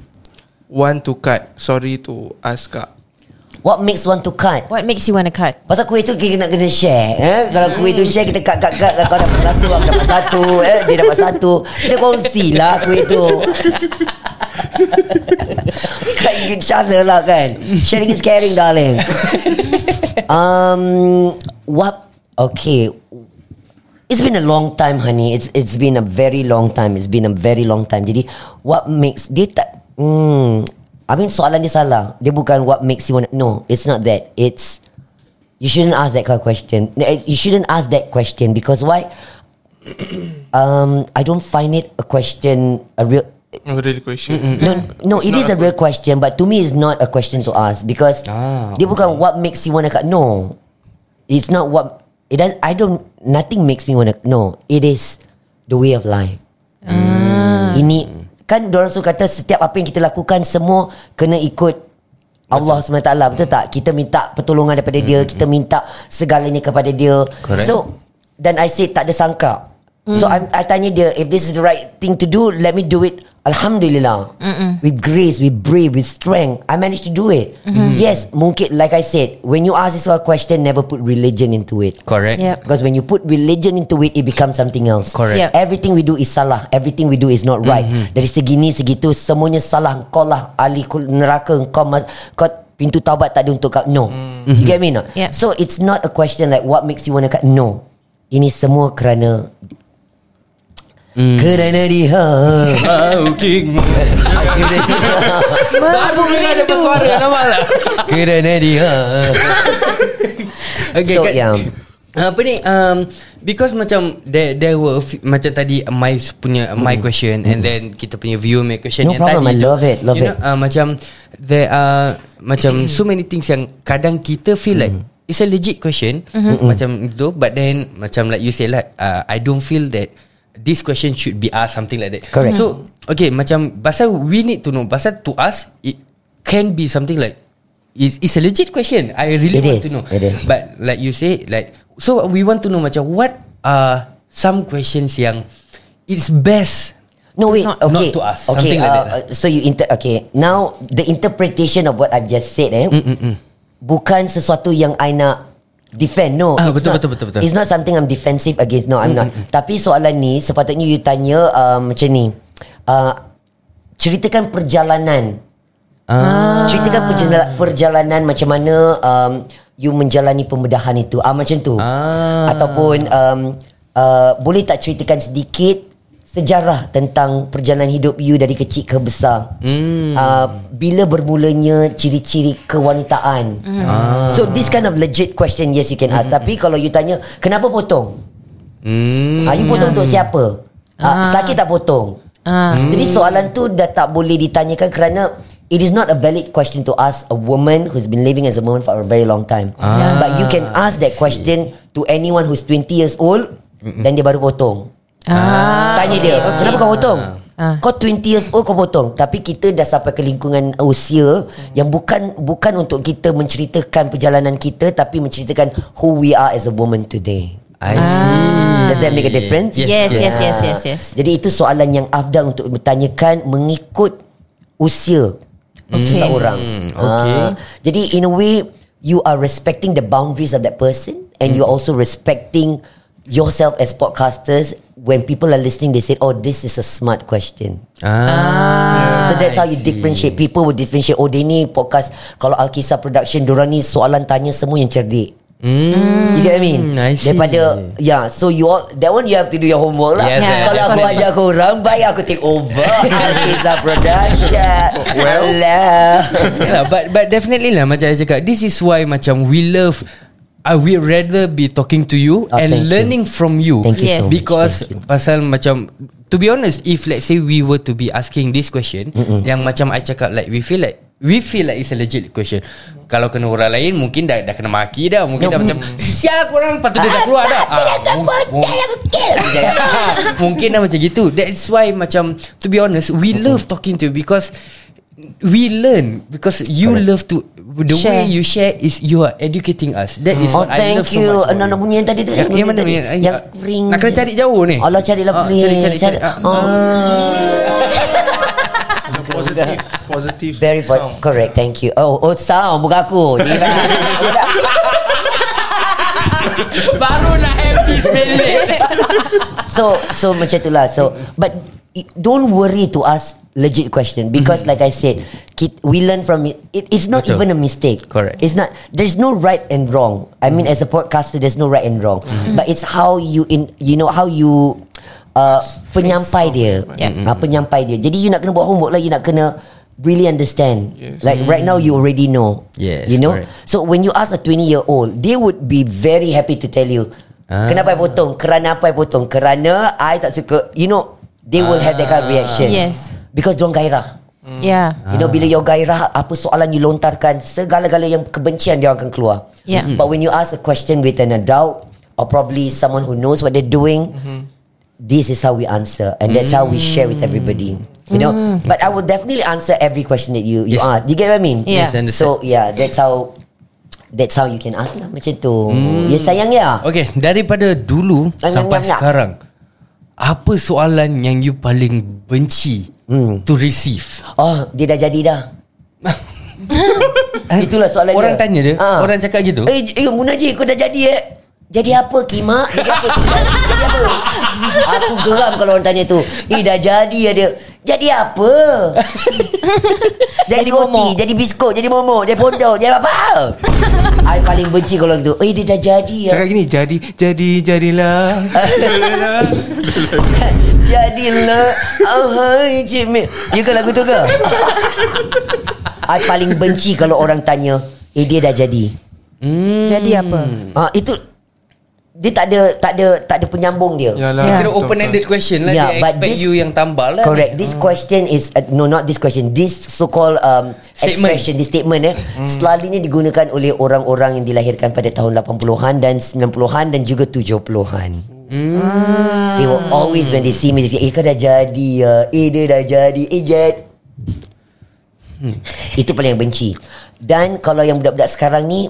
Speaker 3: want to cut? Sorry to ask Kak.
Speaker 5: What makes one to cut?
Speaker 4: What makes you want to cut?
Speaker 5: Pasal kuih tu kita nak kena share eh? Kalau kuih tu share Kita cut cut cut Kau dapat satu Aku dapat satu eh? Dia dapat satu Kita kongsi lah kuih tu Cut each lah kan? Sharing is caring darling. Um What Okay. It's been a long time honey. It's it's been a very long time. It's been a very long time. Jadi What makes Dia tak hmm, I mean soalan dia salah. Dia bukan what makes you want No it's not that. It's You shouldn't ask that kind of question. Eh, You shouldn't ask that question Because why? Um, I don't find it a question A real
Speaker 3: Oh, really question.
Speaker 5: No, no,
Speaker 3: It's
Speaker 5: it is a
Speaker 3: a
Speaker 5: real question, but to me, it's not a question to ask because
Speaker 2: Ah.
Speaker 5: dia bukan what makes you wanna cut. No, it's not what it does. I don't. Nothing makes me wanna. No, it is the way of life. Ini kan orang suka kata setiap apa yang kita lakukan semua kena ikut Allah SWT betul tak kita minta pertolongan daripada dia kita minta segalanya kepada dia
Speaker 2: Correct.
Speaker 5: so dan I say tak ada sangka so I, I tanya dia if this is the right thing to do let me do it Alhamdulillah with grace with brave with strength I managed to do it yes mungkin like I said when you ask this sort of question never put religion into it
Speaker 2: Correct
Speaker 4: Yep.
Speaker 5: Because when you put religion into it, it becomes something else.
Speaker 2: Correct.
Speaker 4: Yep.
Speaker 5: Everything we do is salah. Everything we do is not right. Dari segi ni, segi tu, semuanya salah. Kau lah ahli neraka. Kau, ma- kau pintu taubat tak ada untuk kau. No. You get me not?
Speaker 4: Yep.
Speaker 5: So it's not a question like what makes you want to cut. No. Ini semua kerana Kerana dia
Speaker 3: Oh, king.
Speaker 2: Baru kena ada bersuara Nampak tak?
Speaker 5: Kerana dia
Speaker 2: Okay
Speaker 5: So
Speaker 2: kan-
Speaker 5: yeah
Speaker 2: apa ni um, because macam there there were few, macam tadi my punya my question and then kita punya viewer my question
Speaker 5: No
Speaker 2: yang
Speaker 5: problem,
Speaker 2: tadi
Speaker 5: I
Speaker 2: tu,
Speaker 5: love it, love
Speaker 2: you
Speaker 5: it.
Speaker 2: know, uh, macam there are macam so many things yang kadang kita feel like it's a legit question macam tu but then macam like you say like uh, I don't feel that this question should be asked something like that
Speaker 5: Correct.
Speaker 2: so okay macam pasal we need to know pasal to us it can be something like It's, it's a legit question I really
Speaker 5: It
Speaker 2: want
Speaker 5: is,
Speaker 2: to know
Speaker 5: it is.
Speaker 2: But like you say like so we want to know macam what are some questions yang it's best
Speaker 5: No wait,
Speaker 4: Not-
Speaker 5: okay.
Speaker 2: not to us,
Speaker 5: Okay,
Speaker 2: something like
Speaker 5: uh,
Speaker 2: that lah.
Speaker 5: so you inter okay. Now the interpretation of what I've just said eh bukan sesuatu yang I nak defend. No,
Speaker 2: Ah,
Speaker 5: it's
Speaker 2: betul,
Speaker 5: not,
Speaker 2: betul, betul, betul.
Speaker 5: It's not something I'm defensive against. No, I'm not. Tapi soalan ni sepatutnya you tanya um, macam ni. Uh, ceritakan perjalanan.
Speaker 2: Ah.
Speaker 5: Ceritakan perjalanan, perjalanan macam mana um, you menjalani pembedahan itu. Ah macam tu.
Speaker 2: Ah.
Speaker 5: Ataupun um, uh, boleh tak ceritakan sedikit sejarah tentang perjalanan hidup you dari kecil ke besar.
Speaker 2: Hmm.
Speaker 5: Uh, bila bermulanya ciri-ciri kewanitaan.
Speaker 2: Ah.
Speaker 5: So this kind of legit question yes you can ask. Tapi kalau you tanya kenapa potong?
Speaker 2: hmm.
Speaker 5: Ah, you potong untuk siapa? Ah, sakit tak potong?
Speaker 4: Ah.
Speaker 5: Jadi soalan tu dah tak boleh ditanyakan kerana it is not a valid question to ask a woman who's been living as a woman for a very long time.
Speaker 2: Ah.
Speaker 5: But you can ask that question to anyone who's 20 years old dan dia baru potong.
Speaker 4: Ah,
Speaker 5: Tanya dia,
Speaker 4: okay, okay.
Speaker 5: kenapa kau potong?
Speaker 4: Ah.
Speaker 5: Kau 20 years old kau potong Tapi kita dah sampai ke lingkungan usia Yang bukan bukan untuk kita menceritakan perjalanan kita Tapi menceritakan who we are as a woman today
Speaker 2: I see
Speaker 5: Does that make a difference?
Speaker 4: Yes, yes, yes,
Speaker 5: Ah.
Speaker 4: yes, yes.
Speaker 5: Jadi itu soalan yang afdal untuk bertanyakan mengikut usia
Speaker 4: Okay.
Speaker 5: seseorang.
Speaker 2: okay.
Speaker 5: Ah, jadi in a way you are respecting the boundaries of that person and you're also respecting yourself as podcasters when people are listening they say oh this is a smart question.
Speaker 2: Ah.
Speaker 5: So that's how you differentiate. People will differentiate Oh dia ni podcast. Kalau Alkisah Production Diorang ni soalan tanya Semua yang cerdik.
Speaker 2: Hmm.
Speaker 5: You get what I mean?
Speaker 2: I see.
Speaker 5: Daripada Yeah So you all That one you have to do your homework lah.
Speaker 2: Yes,
Speaker 4: yes,
Speaker 5: Kalau aku ajar korang Baik aku take over. Alkisah Production.
Speaker 3: Well.
Speaker 2: Yalah, but but definitely lah macam saya cakap this is why macam we love I would rather be talking to you
Speaker 5: Oh,
Speaker 2: and
Speaker 5: you.
Speaker 2: learning from you.
Speaker 5: Thank you
Speaker 4: Yes.
Speaker 5: so much.
Speaker 2: Because
Speaker 5: Thank you.
Speaker 2: pasal macam to be honest if let's say we were to be asking this question
Speaker 5: Mm-mm.
Speaker 2: yang macam I cakap like we feel like we feel like it's a legit question. Kalau kena orang lain mungkin dah dah kena maki dah. Mungkin dah macam sial korang lepas tu dia dah keluar dah. ah, mung- mungkin dah macam gitu. That's why macam to be honest we love talking to you because we learn because you
Speaker 5: Correct.
Speaker 2: love to the
Speaker 4: Share.
Speaker 2: way you share is you are educating us. That is
Speaker 5: Oh
Speaker 2: what I love
Speaker 5: thank
Speaker 2: so
Speaker 5: you.
Speaker 2: much
Speaker 5: Anak-anak
Speaker 2: you.
Speaker 5: bunyi yang tadi tu
Speaker 2: yang, yang mana
Speaker 5: tadi.
Speaker 2: yang,
Speaker 5: Yang ring.
Speaker 2: nak kena cari jauh ni?
Speaker 5: Allah carilah
Speaker 2: Ah,
Speaker 5: ring
Speaker 2: cari cari cari. Ah,
Speaker 5: Oh.
Speaker 3: So positive Positive
Speaker 5: Very po-
Speaker 3: sound.
Speaker 5: correct Thank you. Oh oh sound Bukan aku.
Speaker 2: Baru nak happy spelling
Speaker 5: So so macam tu lah. So But Don't worry to ask Legit question. Because like I said kit, We learn from it, it It's not
Speaker 2: Betul.
Speaker 5: even a mistake.
Speaker 2: Correct.
Speaker 5: It's not There's no right and wrong. I mean as a podcaster There's no right and wrong. But it's how you in You know how you uh, Penyampai dia.
Speaker 4: Yeah.
Speaker 5: uh, Penyampai dia. Jadi you nak kena buat homework lah You nak kena Really understand.
Speaker 3: Yes.
Speaker 5: Like right now You already know.
Speaker 2: Yes,
Speaker 5: You know?
Speaker 2: correct.
Speaker 5: So when you ask a 20 year old They would be very happy to tell you
Speaker 2: Ah.
Speaker 5: Kenapa I potong? Kerana apa I potong? Kerana I tak suka You know They will have that kind of reaction.
Speaker 4: Yes.
Speaker 5: Because diorang gairah.
Speaker 4: Yeah.
Speaker 5: You know bila you gairah Apa soalan you lontarkan Segala-gala yang kebencian Dia akan keluar.
Speaker 4: Yeah.
Speaker 5: But when you ask a question With an adult Or probably someone who knows What they're doing This is how we answer And that's how we share with everybody. You know? But I will definitely answer Every question that you you
Speaker 2: Yes.
Speaker 5: ask. You get what I mean?
Speaker 4: Yeah.
Speaker 2: Yes, understand.
Speaker 5: So yeah That's how That's how you can ask lah Macam tu. Ya sayang ya.
Speaker 2: Okay daripada dulu sampai
Speaker 5: nyam, nyam.
Speaker 2: sekarang apa soalan yang you paling benci
Speaker 5: Hmm.
Speaker 2: to receive
Speaker 5: Oh dia dah jadi dah Itulah soalan
Speaker 2: Orang
Speaker 5: dia
Speaker 2: tanya dia,
Speaker 5: Ah.
Speaker 2: orang cakap gitu?
Speaker 5: Eh, eh Munajib kau dah jadi eh jadi apa Kima? Jadi apa? jadi apa? Aku geram kalau orang tanya tu. Eh dah jadi ya dia. Jadi apa? jadi
Speaker 4: Jadi
Speaker 5: roti,
Speaker 4: momok.
Speaker 5: jadi biskut, jadi momok, jadi pondok, jadi apa? I paling benci kalau gitu. Eh dia dah jadi ya.
Speaker 3: Cakap gini Jadi Jadi Jadilah
Speaker 5: Jadilah Ahai Cik Mik You ke lagu tu ke? I paling benci kalau orang tanya Eh dia dah jadi
Speaker 4: Jadi apa?
Speaker 5: Ah Itu Dia tak ada Tak ada Tak ada penyambung dia.
Speaker 3: Yalah
Speaker 4: Yeah.
Speaker 2: Kira open ended question lah
Speaker 5: Yeah,
Speaker 2: Dia
Speaker 5: but
Speaker 2: expect
Speaker 5: this-
Speaker 2: you yang tambah lah.
Speaker 5: Correct. This question is uh, No not this question. This so called um,
Speaker 2: Statement.
Speaker 5: Expression This statement eh Selalunya digunakan oleh Orang-orang yang dilahirkan Pada tahun 80-an Dan 90-an Dan juga 70-an They will always When they see me They say Eh kau dah jadi ya. Eh dia dah jadi. Eh jad Itu paling yang benci. Dan kalau yang budak-budak sekarang ni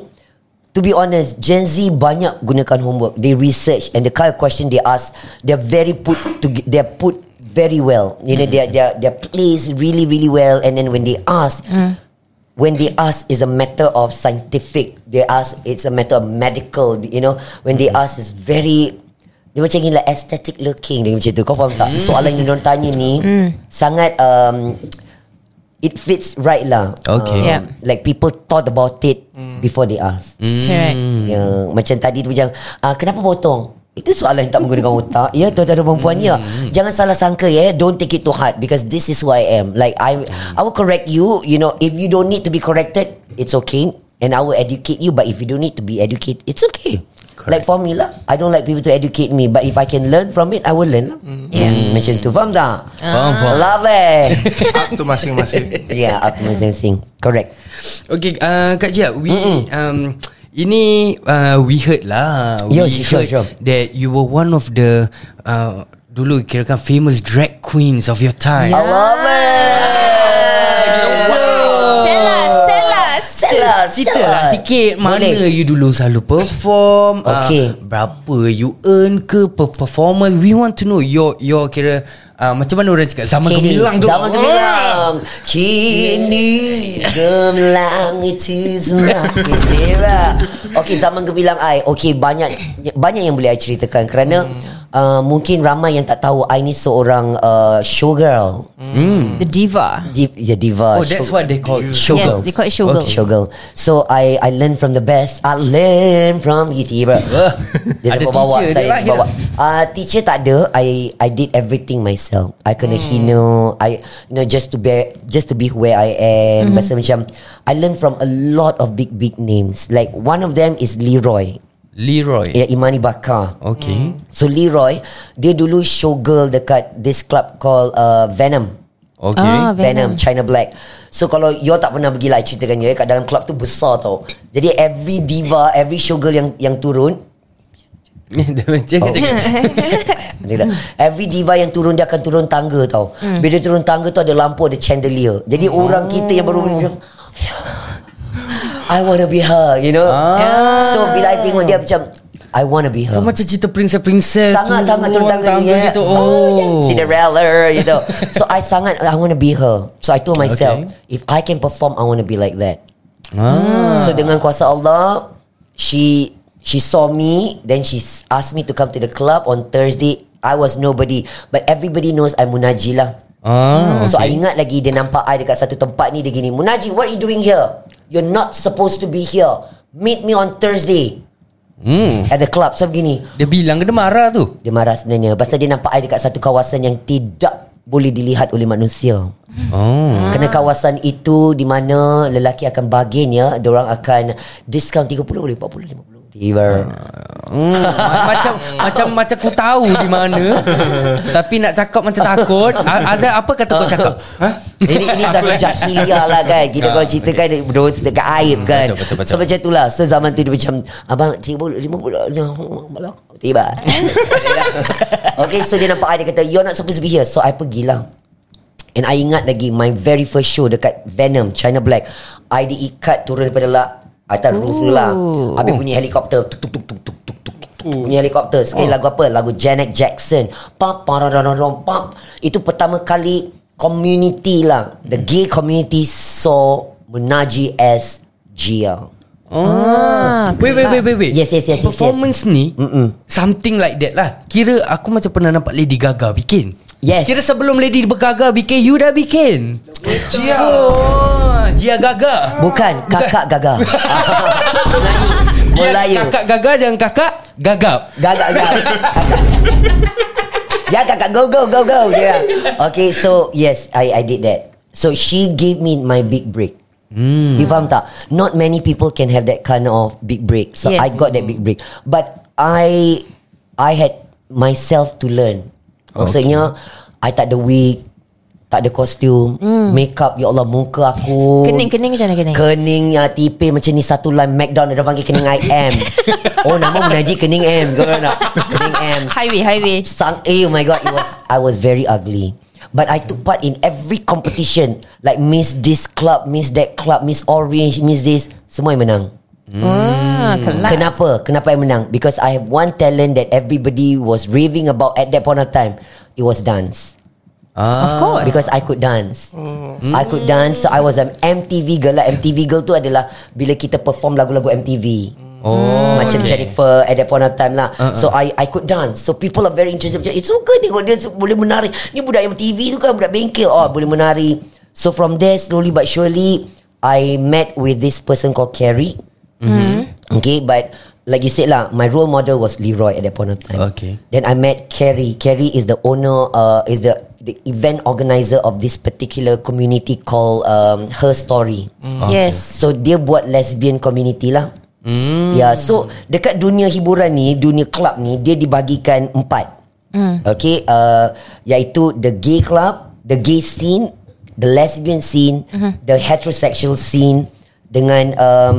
Speaker 5: To be honest Gen Z banyak gunakan homework. They research And the kind of question they ask They're very put to They're put very well. You know they're, they're, they're placed really really well. And then when they ask When they ask is a matter of scientific. They ask It's a matter of medical You know. When they ask is very dia macam like aesthetic looking. Dia macam tu. Kau faham tak? Soalan yang diorang tanya ni Sangat um, It fits right lah.
Speaker 2: Okay.
Speaker 5: Um,
Speaker 4: Yeah.
Speaker 5: Like people thought about it Before they ask.
Speaker 4: Correct.
Speaker 5: Ya, macam tadi tu macam ah, Kenapa potong? Itu soalan yang tak menggunakan otak. Ya tuan-tuan dan perempuan ya. Jangan salah sangka ya. Don't take it to heart Because this is who I am. Like I I will correct you. You know If you don't need to be corrected It's okay. And I will educate you. But if you don't need to be educated It's okay Like for me lah I don't like people to educate me But if I can learn from it I will learn. Lah
Speaker 4: Yeah.
Speaker 5: Hmm, Macam tu. Faham tak?
Speaker 2: Faham faham.
Speaker 5: Love it
Speaker 3: Up to masing-masing.
Speaker 5: Yeah up to masing-masing. Correct.
Speaker 2: Okay uh, Kak Jia We um, Ini uh, We heard lah.
Speaker 5: Yeah,
Speaker 2: We
Speaker 5: sure,
Speaker 2: heard
Speaker 5: sure.
Speaker 2: That you were one of the uh, Dulu kira kan Famous drag queens of your time.
Speaker 5: I love it
Speaker 4: tell us.
Speaker 5: Sell lah,
Speaker 2: Cerita
Speaker 5: sell
Speaker 2: lah.
Speaker 5: lah.
Speaker 2: sikit Mana
Speaker 5: Boleh.
Speaker 2: you dulu selalu perform ah,
Speaker 5: Okay.
Speaker 2: Berapa you earn ke Per performance. We want to know Your your kira uh, Macam mana orang cakap Zaman
Speaker 5: Kini,
Speaker 2: gemilang tu.
Speaker 5: Zaman gemilang. Kini Gemilang itu semakin tiba Okay zaman gemilang I Okay banyak Banyak yang boleh I ceritakan Kerana uh, Mungkin ramai yang tak tahu I ni seorang uh, Showgirl.
Speaker 4: The diva.
Speaker 5: Di- Ya diva
Speaker 2: Oh that's
Speaker 5: show-
Speaker 2: what they call.
Speaker 5: Showgirl.
Speaker 4: Yes, they call it showgirls.
Speaker 5: Okay. Showgirl. So I I learn from the best. I learn from YouTuber Dia
Speaker 2: ada
Speaker 5: tak bawa
Speaker 2: teacher dia
Speaker 5: saya
Speaker 2: lah
Speaker 5: bawa. Uh, teacher tak ada. I I did everything myself. I kena
Speaker 2: Hmm.
Speaker 5: hina. I you know just to be just to be where I am. Pasal macam I learn from a lot of big big names. Like one of them is Leroy
Speaker 2: Leroy.
Speaker 5: Ya Imani Bakar.
Speaker 2: Okay.
Speaker 5: So Leroy Dia dulu showgirl dekat This club called uh, Venom.
Speaker 2: Okay.
Speaker 4: Ah,
Speaker 5: Venom.
Speaker 4: Venom.
Speaker 5: China Black. So kalau you tak pernah pergi lah ceritakan you eh, kat dalam club tu besar tau. Jadi every diva Every showgirl yang yang turun
Speaker 2: Dia macam
Speaker 5: Oh. Every diva yang turun Dia akan turun tangga tau. Bila dia turun tangga tu Ada lampu Ada chandelier. Jadi orang kita yang baru macam I want to be her You know So bila I tengok dia macam I want to be her
Speaker 2: Kau macam cerita princess-princess
Speaker 5: Sangat-sangat tangga, ni, eh.
Speaker 2: gitu Oh
Speaker 5: Cinderella gitu. So I sangat I want to be her. So I told myself
Speaker 2: Okay.
Speaker 5: if I can perform I want to be like that.
Speaker 2: ah.
Speaker 5: So dengan kuasa Allah she she saw me then she asked me to come to the club on Thursday. I was nobody but everybody knows I'm Munaji lah.
Speaker 2: Ah,
Speaker 5: So I
Speaker 2: okay.
Speaker 5: ingat lagi dia nampak I dekat satu tempat ni dia gini, Munaji what are you doing here? You're not supposed to be here. Meet me on Thursday
Speaker 2: hmm.
Speaker 5: at the club. So begini,
Speaker 2: Dia bilang ke dia marah tu
Speaker 5: dia marah sebenarnya Pasal dia nampak I dekat satu kawasan yang tidak boleh dilihat oleh manusia
Speaker 2: Oh
Speaker 5: Kerana kawasan itu di mana lelaki akan bargain ya Diorang akan diskaun 30 boleh 40 50 Tiba
Speaker 2: Hmm, ma- macam macam macam ku tahu di mana. Tapi nak cakap macam takut. Azal apa kata kau cakap?
Speaker 5: Ini ini zaman jahiliah lah kan Kita kalau ceritakan dia Berdua dekat aib kan?
Speaker 2: betul, betul, betul.
Speaker 5: So macam itulah So zaman tu dia macam Abang 30 50 Tiba. Okay so dia nampak I Dia kata You're not supposed to be here. So I pergilah. And I ingat lagi My very first show Dekat Venom China Black. I diikat turun daripada lah Atas roof tu lah Habis bunyi helikopter Tuk tuk tuk tuk tuk tuk tuk tuk Bunyi helikopter Sekali lagu apa Lagu Janet Jackson pam pam pam Itu pertama kali Community lah The gay community Saw Munaji as Gia
Speaker 2: Oh. wait, wait, wait, wait, wait.
Speaker 5: Yes, yes, yes, yes,
Speaker 2: Performance ni something like that lah. Kira aku macam pernah nampak Lady Gaga bikin.
Speaker 5: Yes.
Speaker 2: Kira sebelum Lady Gaga bikin, you dah bikin. Gia. Oh, Gia Gaga.
Speaker 5: Bukan Kakak Gaga. Melayu.
Speaker 2: Kakak Gaga jangan kakak gagap.
Speaker 5: Kakak Ya kakak go go go go. Dia Okay so Yes I I did that. So she gave me my big break.
Speaker 2: Hmm.
Speaker 5: You faham tak? Not many people can have that kind of big break. So
Speaker 4: Yes.
Speaker 5: I got that big break. But I I had myself to learn. Maksudnya I tak ada wig Tak ada kostum Makeup Ya Allah muka aku
Speaker 4: Kening-kening macam mana kening?
Speaker 5: Kening uh, tipis macam ni satu line McDonald dia panggil kening I am. oh nama menaji kening M. Kau tahu tak? Kening M.
Speaker 4: Highway, highway.
Speaker 5: Sang eh oh my god it was I was very ugly. But I took part in every competition like Miss this club, Miss that club, Miss Orange, Miss this, semua yang menang.
Speaker 4: Ah, kelas.
Speaker 5: Kenapa? Kenapa I menang? Because I have one talent that everybody was raving about at that point of time. It was dance.
Speaker 4: Of course.
Speaker 5: Because I could dance. I could dance. So I was an MTV girl. Lah MTV girl tu adalah Bila kita perform lagu-lagu MTV
Speaker 2: Oh,
Speaker 5: Macam
Speaker 2: okay.
Speaker 5: Jennifer At that point of time lah. So I I could dance. So people are very interested. Macam It's so good tengok dia boleh menari. Ni budak MTV tu kan Budak bengkel. Oh boleh menari. So from there Slowly but surely I met with this person called Carrie. Okay but Like you said lah My role model was Leroy At that point of time.
Speaker 2: Okay.
Speaker 5: Then I met Carrie. Carrie is the owner, uh, is the the event organizer of this particular community called um, Her Story.
Speaker 4: Yes.
Speaker 5: So dia buat lesbian community lah.
Speaker 2: Hmm.
Speaker 5: Ya, yeah, so dekat dunia hiburan ni, dunia club ni dia dibagikan empat. Okay, uh, iaitu the gay club, the gay scene, the lesbian scene, the heterosexual scene dengan um,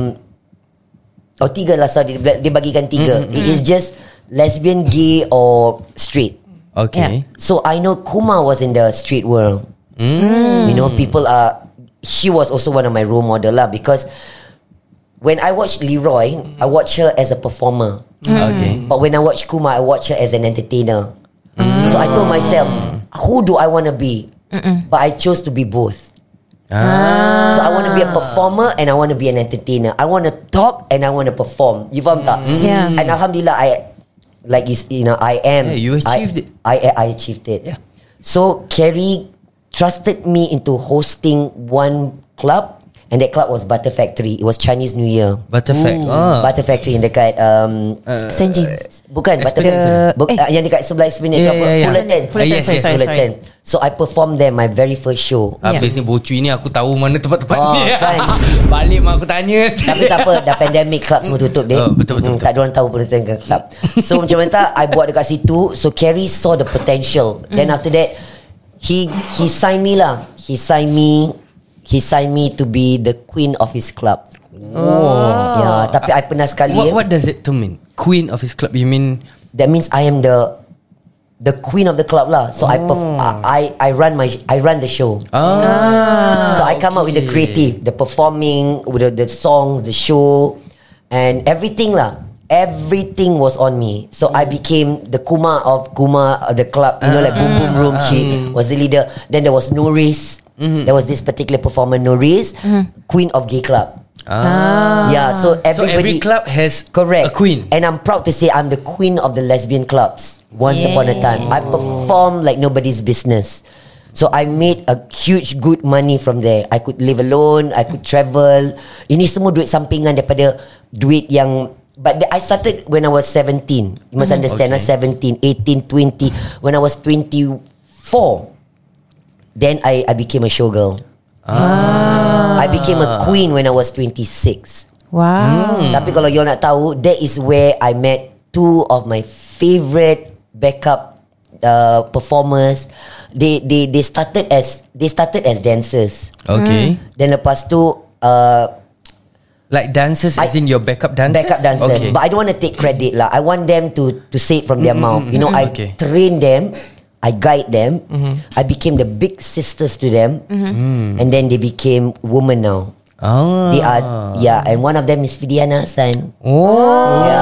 Speaker 5: Oh tiga lah sorry Dia bagikan tiga It is just Lesbian, gay or straight
Speaker 2: Okay.
Speaker 5: So I know Kuma was in the street world You know people are She was also one of my role model lah Because when I watch Leroy, I watch her as a performer.
Speaker 2: Okay.
Speaker 5: But when I watch Kuma, I watch her as an entertainer. So I told myself, who do I want to be? But I chose to be both.
Speaker 2: Ah.
Speaker 5: So I want to be a performer and I want to be an entertainer. I want to talk and I want to perform. You faham tak?
Speaker 4: Yeah.
Speaker 5: And Alhamdulillah, I like you, you know I am.
Speaker 2: Yeah, you achieved
Speaker 5: I,
Speaker 2: it.
Speaker 5: I I achieved it.
Speaker 2: Yeah.
Speaker 5: So Kerry trusted me into hosting one club, and that club was Butter Factory. It was Chinese New Year.
Speaker 2: Butterfact. Ah.
Speaker 5: Butter Factory yang dekat um,
Speaker 4: St. James.
Speaker 5: Bukan Butter. Factory Bu-
Speaker 4: Eh.
Speaker 5: uh, Yang dekat sebelah Esplanade
Speaker 2: Yeah, yeah, yeah.
Speaker 5: Fullerton
Speaker 4: Fullerton,
Speaker 2: Yes,
Speaker 4: sorry,
Speaker 2: yes.
Speaker 4: sorry, sorry.
Speaker 5: Fullerton So I performed there My very first show
Speaker 2: Habis ni bocui ni aku tahu mana tempat-tempat
Speaker 5: Oh,
Speaker 2: ni.
Speaker 5: kan.
Speaker 2: Balik mak aku tanya.
Speaker 5: Tapi tak apa Dah pandemic club semua tutup deh
Speaker 2: Oh, betul, betul,
Speaker 5: Hmm,
Speaker 2: betul.
Speaker 5: Tak ada orang tahu Fullerton kan club So macam mana tak I buat dekat situ So Kerry saw the potential Then after that He he signed me lah He signed me He signed me to be the queen of his club
Speaker 2: Oh.
Speaker 5: Ya, tapi I pernah sekali
Speaker 2: What, what does it to mean? Queen of his club. You mean
Speaker 5: That means I am the the queen of the club lah. So I perf- I I run my I run the show.
Speaker 2: Ah.
Speaker 5: so I come up with the creative, the performing, with the, the songs, the show, and everything lah. Everything was on me. So I became the Kuma of Kuma of the club. You know, like Boom Boom Room. She was the leader. Then there was Noris. There was this particular performer, Noris, Queen of Gay Club.
Speaker 2: Ah.
Speaker 5: Yeah, so
Speaker 2: So
Speaker 5: everybody
Speaker 2: every club has
Speaker 5: Correct.
Speaker 2: a queen.
Speaker 5: And I'm proud to say I'm the queen of the lesbian clubs. Once
Speaker 4: Yeah.
Speaker 5: upon a time. I perform like nobody's business. So I made a huge good money from there. I could live alone, I could travel. Ini semua duit sampingan daripada duit yang But the- I started when I was 17. You must understand, I was 17, 18, 20. When I was 24, then I, I became a showgirl. I became a queen when I was 26.
Speaker 4: Wow.
Speaker 5: Tapi kalau you nak tahu That is where I met Two of my favorite Backup uh, Performers They they they started as They started as dancers
Speaker 2: Okay.
Speaker 5: Then lepas tu uh,
Speaker 2: Like dancers as
Speaker 5: I-
Speaker 2: in your backup dancers?
Speaker 5: Backup dancers
Speaker 2: Okay.
Speaker 5: But I don't want to take credit lah I want them to To say it from their mouth You know I
Speaker 2: Okay.
Speaker 5: train them I guide them I became the big sisters to them And then they became Women now
Speaker 2: Ah.
Speaker 5: They are Yeah and one of them is Fidiana Hassan
Speaker 2: Oh.
Speaker 5: Ya,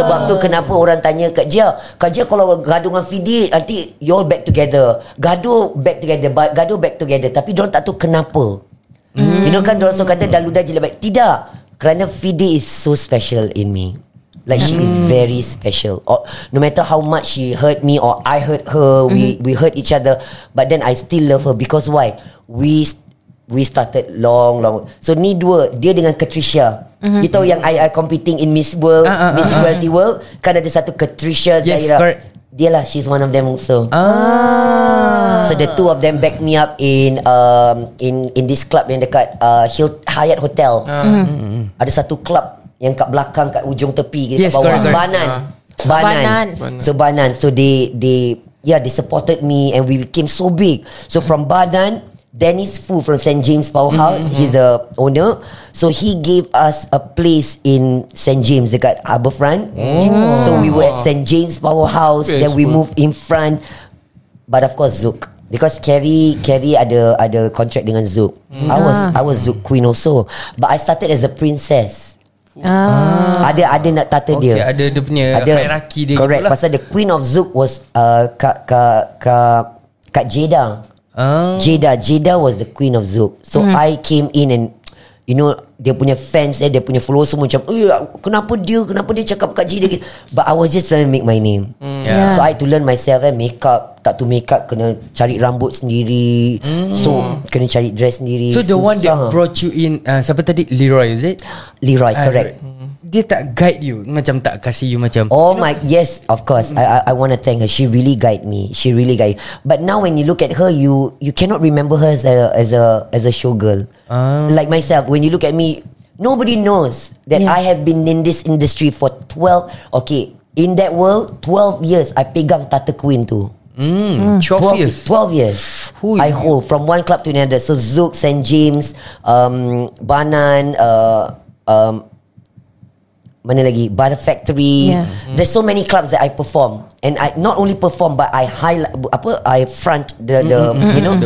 Speaker 5: sebab tu kenapa orang tanya Kak Jia, Kak Jia kalau gaduh dengan Fidi nanti you all back together. Gaduh back together, gaduh back together tapi dia tak tahu kenapa. Mm. You know kan dia orang kata dah ludah je baik. Tidak. Kerana Fidi is so special in me. Like she is very special. Or no matter how much she hurt me or I hurt her, we we hurt each other, but then I still love her because why? We we started long long. So ni dua, dia dengan Katricia. You tahu yang I, I competing in Miss World,
Speaker 2: Ah, ah,
Speaker 5: Miss
Speaker 2: ah,
Speaker 5: Equality World, kan ada satu Katricia
Speaker 2: Yes,
Speaker 5: Zaira.
Speaker 2: correct.
Speaker 5: Dia lah, she's one of them also.
Speaker 2: Ah.
Speaker 5: So the two of them back me up in um in in this club yang dekat uh, Hill Hyatt Hotel. Ada satu club yang kat belakang kat ujung tepi
Speaker 2: Yes,
Speaker 5: kat bawah
Speaker 2: correct.
Speaker 5: Banan.
Speaker 3: Ah.
Speaker 5: Banan.
Speaker 4: Banan.
Speaker 5: So Banan. So they they yeah they supported me and we became so big. So from Banan Dennis Fu from St. James Powerhouse, he's the owner. So he gave us a place in St. James dekat Harbourfront. So we were at St. James Powerhouse. Then we moved in front. But of course Zouk Because Carrie Carrie ada ada contract dengan Zouk. I was I was Zouk queen also. But I started as a princess.
Speaker 4: Ah.
Speaker 5: Ada ada nak tata
Speaker 2: Okay,
Speaker 5: dia.
Speaker 2: ada dia punya hierarchy dia
Speaker 5: Correct.
Speaker 2: gitulah.
Speaker 5: Pasal the queen of Zouk was uh, Kak Kak Kak Kak Jeda.
Speaker 2: Ah.
Speaker 5: Jeda Jeda was the queen of Zouk. So I came in and you know dia punya fans eh dia punya followers semua macam eh kenapa dia kenapa dia cakap Jeda gitu. But I was just trying to make my name.
Speaker 2: Yeah.
Speaker 5: So I had to learn myself eh makeup tak tu makeup kena cari rambut sendiri. So kena cari dress sendiri.
Speaker 2: So the one that
Speaker 5: Susah.
Speaker 2: brought you in uh, Siapa tadi Leroy is it?
Speaker 5: Leroy
Speaker 2: Ah,
Speaker 5: correct.
Speaker 2: Leroy. Dia tak guide you Macam tak kasih you macam
Speaker 5: Oh my yes, of course. I I, I want to thank her. She really guide me. She really guide. But now when you look at her, you you cannot remember her as a as a as a showgirl.
Speaker 2: Ah.
Speaker 5: Like myself, when you look at me, nobody knows that
Speaker 4: Yeah.
Speaker 5: I have been in this industry for twelve. Okay, in that world, twelve years. I pegang Tata Queen tu.
Speaker 2: mm, 12 years
Speaker 5: 12 years.
Speaker 2: Hui.
Speaker 5: I hold from one club to another. So Zouk, St. James, um, Banan, uh, um, mana lagi? Butter Factory.
Speaker 4: Yeah.
Speaker 5: There's so many clubs that I perform, and I not only perform but I highlight apa I front the the you know.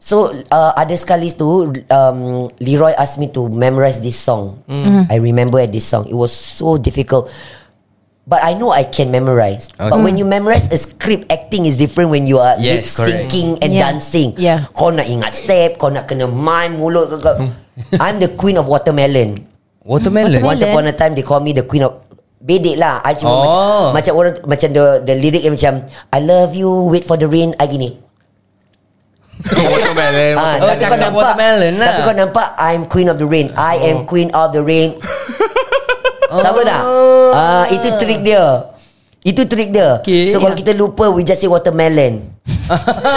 Speaker 5: So uh, ada sekali tu um, Leroy asked me to memorize this song.
Speaker 2: Mm.
Speaker 5: I remember this song. It was so difficult. But I know I can memorize. But
Speaker 2: Okay.
Speaker 5: when you memorize a script, acting is different when you are lip
Speaker 2: Yes, correct.
Speaker 5: syncing and
Speaker 4: Yeah.
Speaker 5: dancing.
Speaker 4: Yeah.
Speaker 5: Kau nak ingat step, kau nak kena mime mulut. Kau. I'm the queen of watermelon.
Speaker 2: Watermelon.
Speaker 5: Once upon a time they call me the queen of bedek lah. I cuma
Speaker 2: Oh.
Speaker 5: macam, macam orang macam the the lyric yang macam I love you, wait for the rain. I gini.
Speaker 3: Watermelon.
Speaker 5: Ah,
Speaker 2: Oh,
Speaker 5: tapi kau nampak,
Speaker 2: watermelon lah.
Speaker 5: Tapi kau nampak I'm queen of the rain. I
Speaker 2: Oh.
Speaker 5: am queen of the rain. Sama tak? Ah, itu trik dia. Itu trik dia.
Speaker 2: Okay.
Speaker 5: So kalau kita lupa we just say watermelon.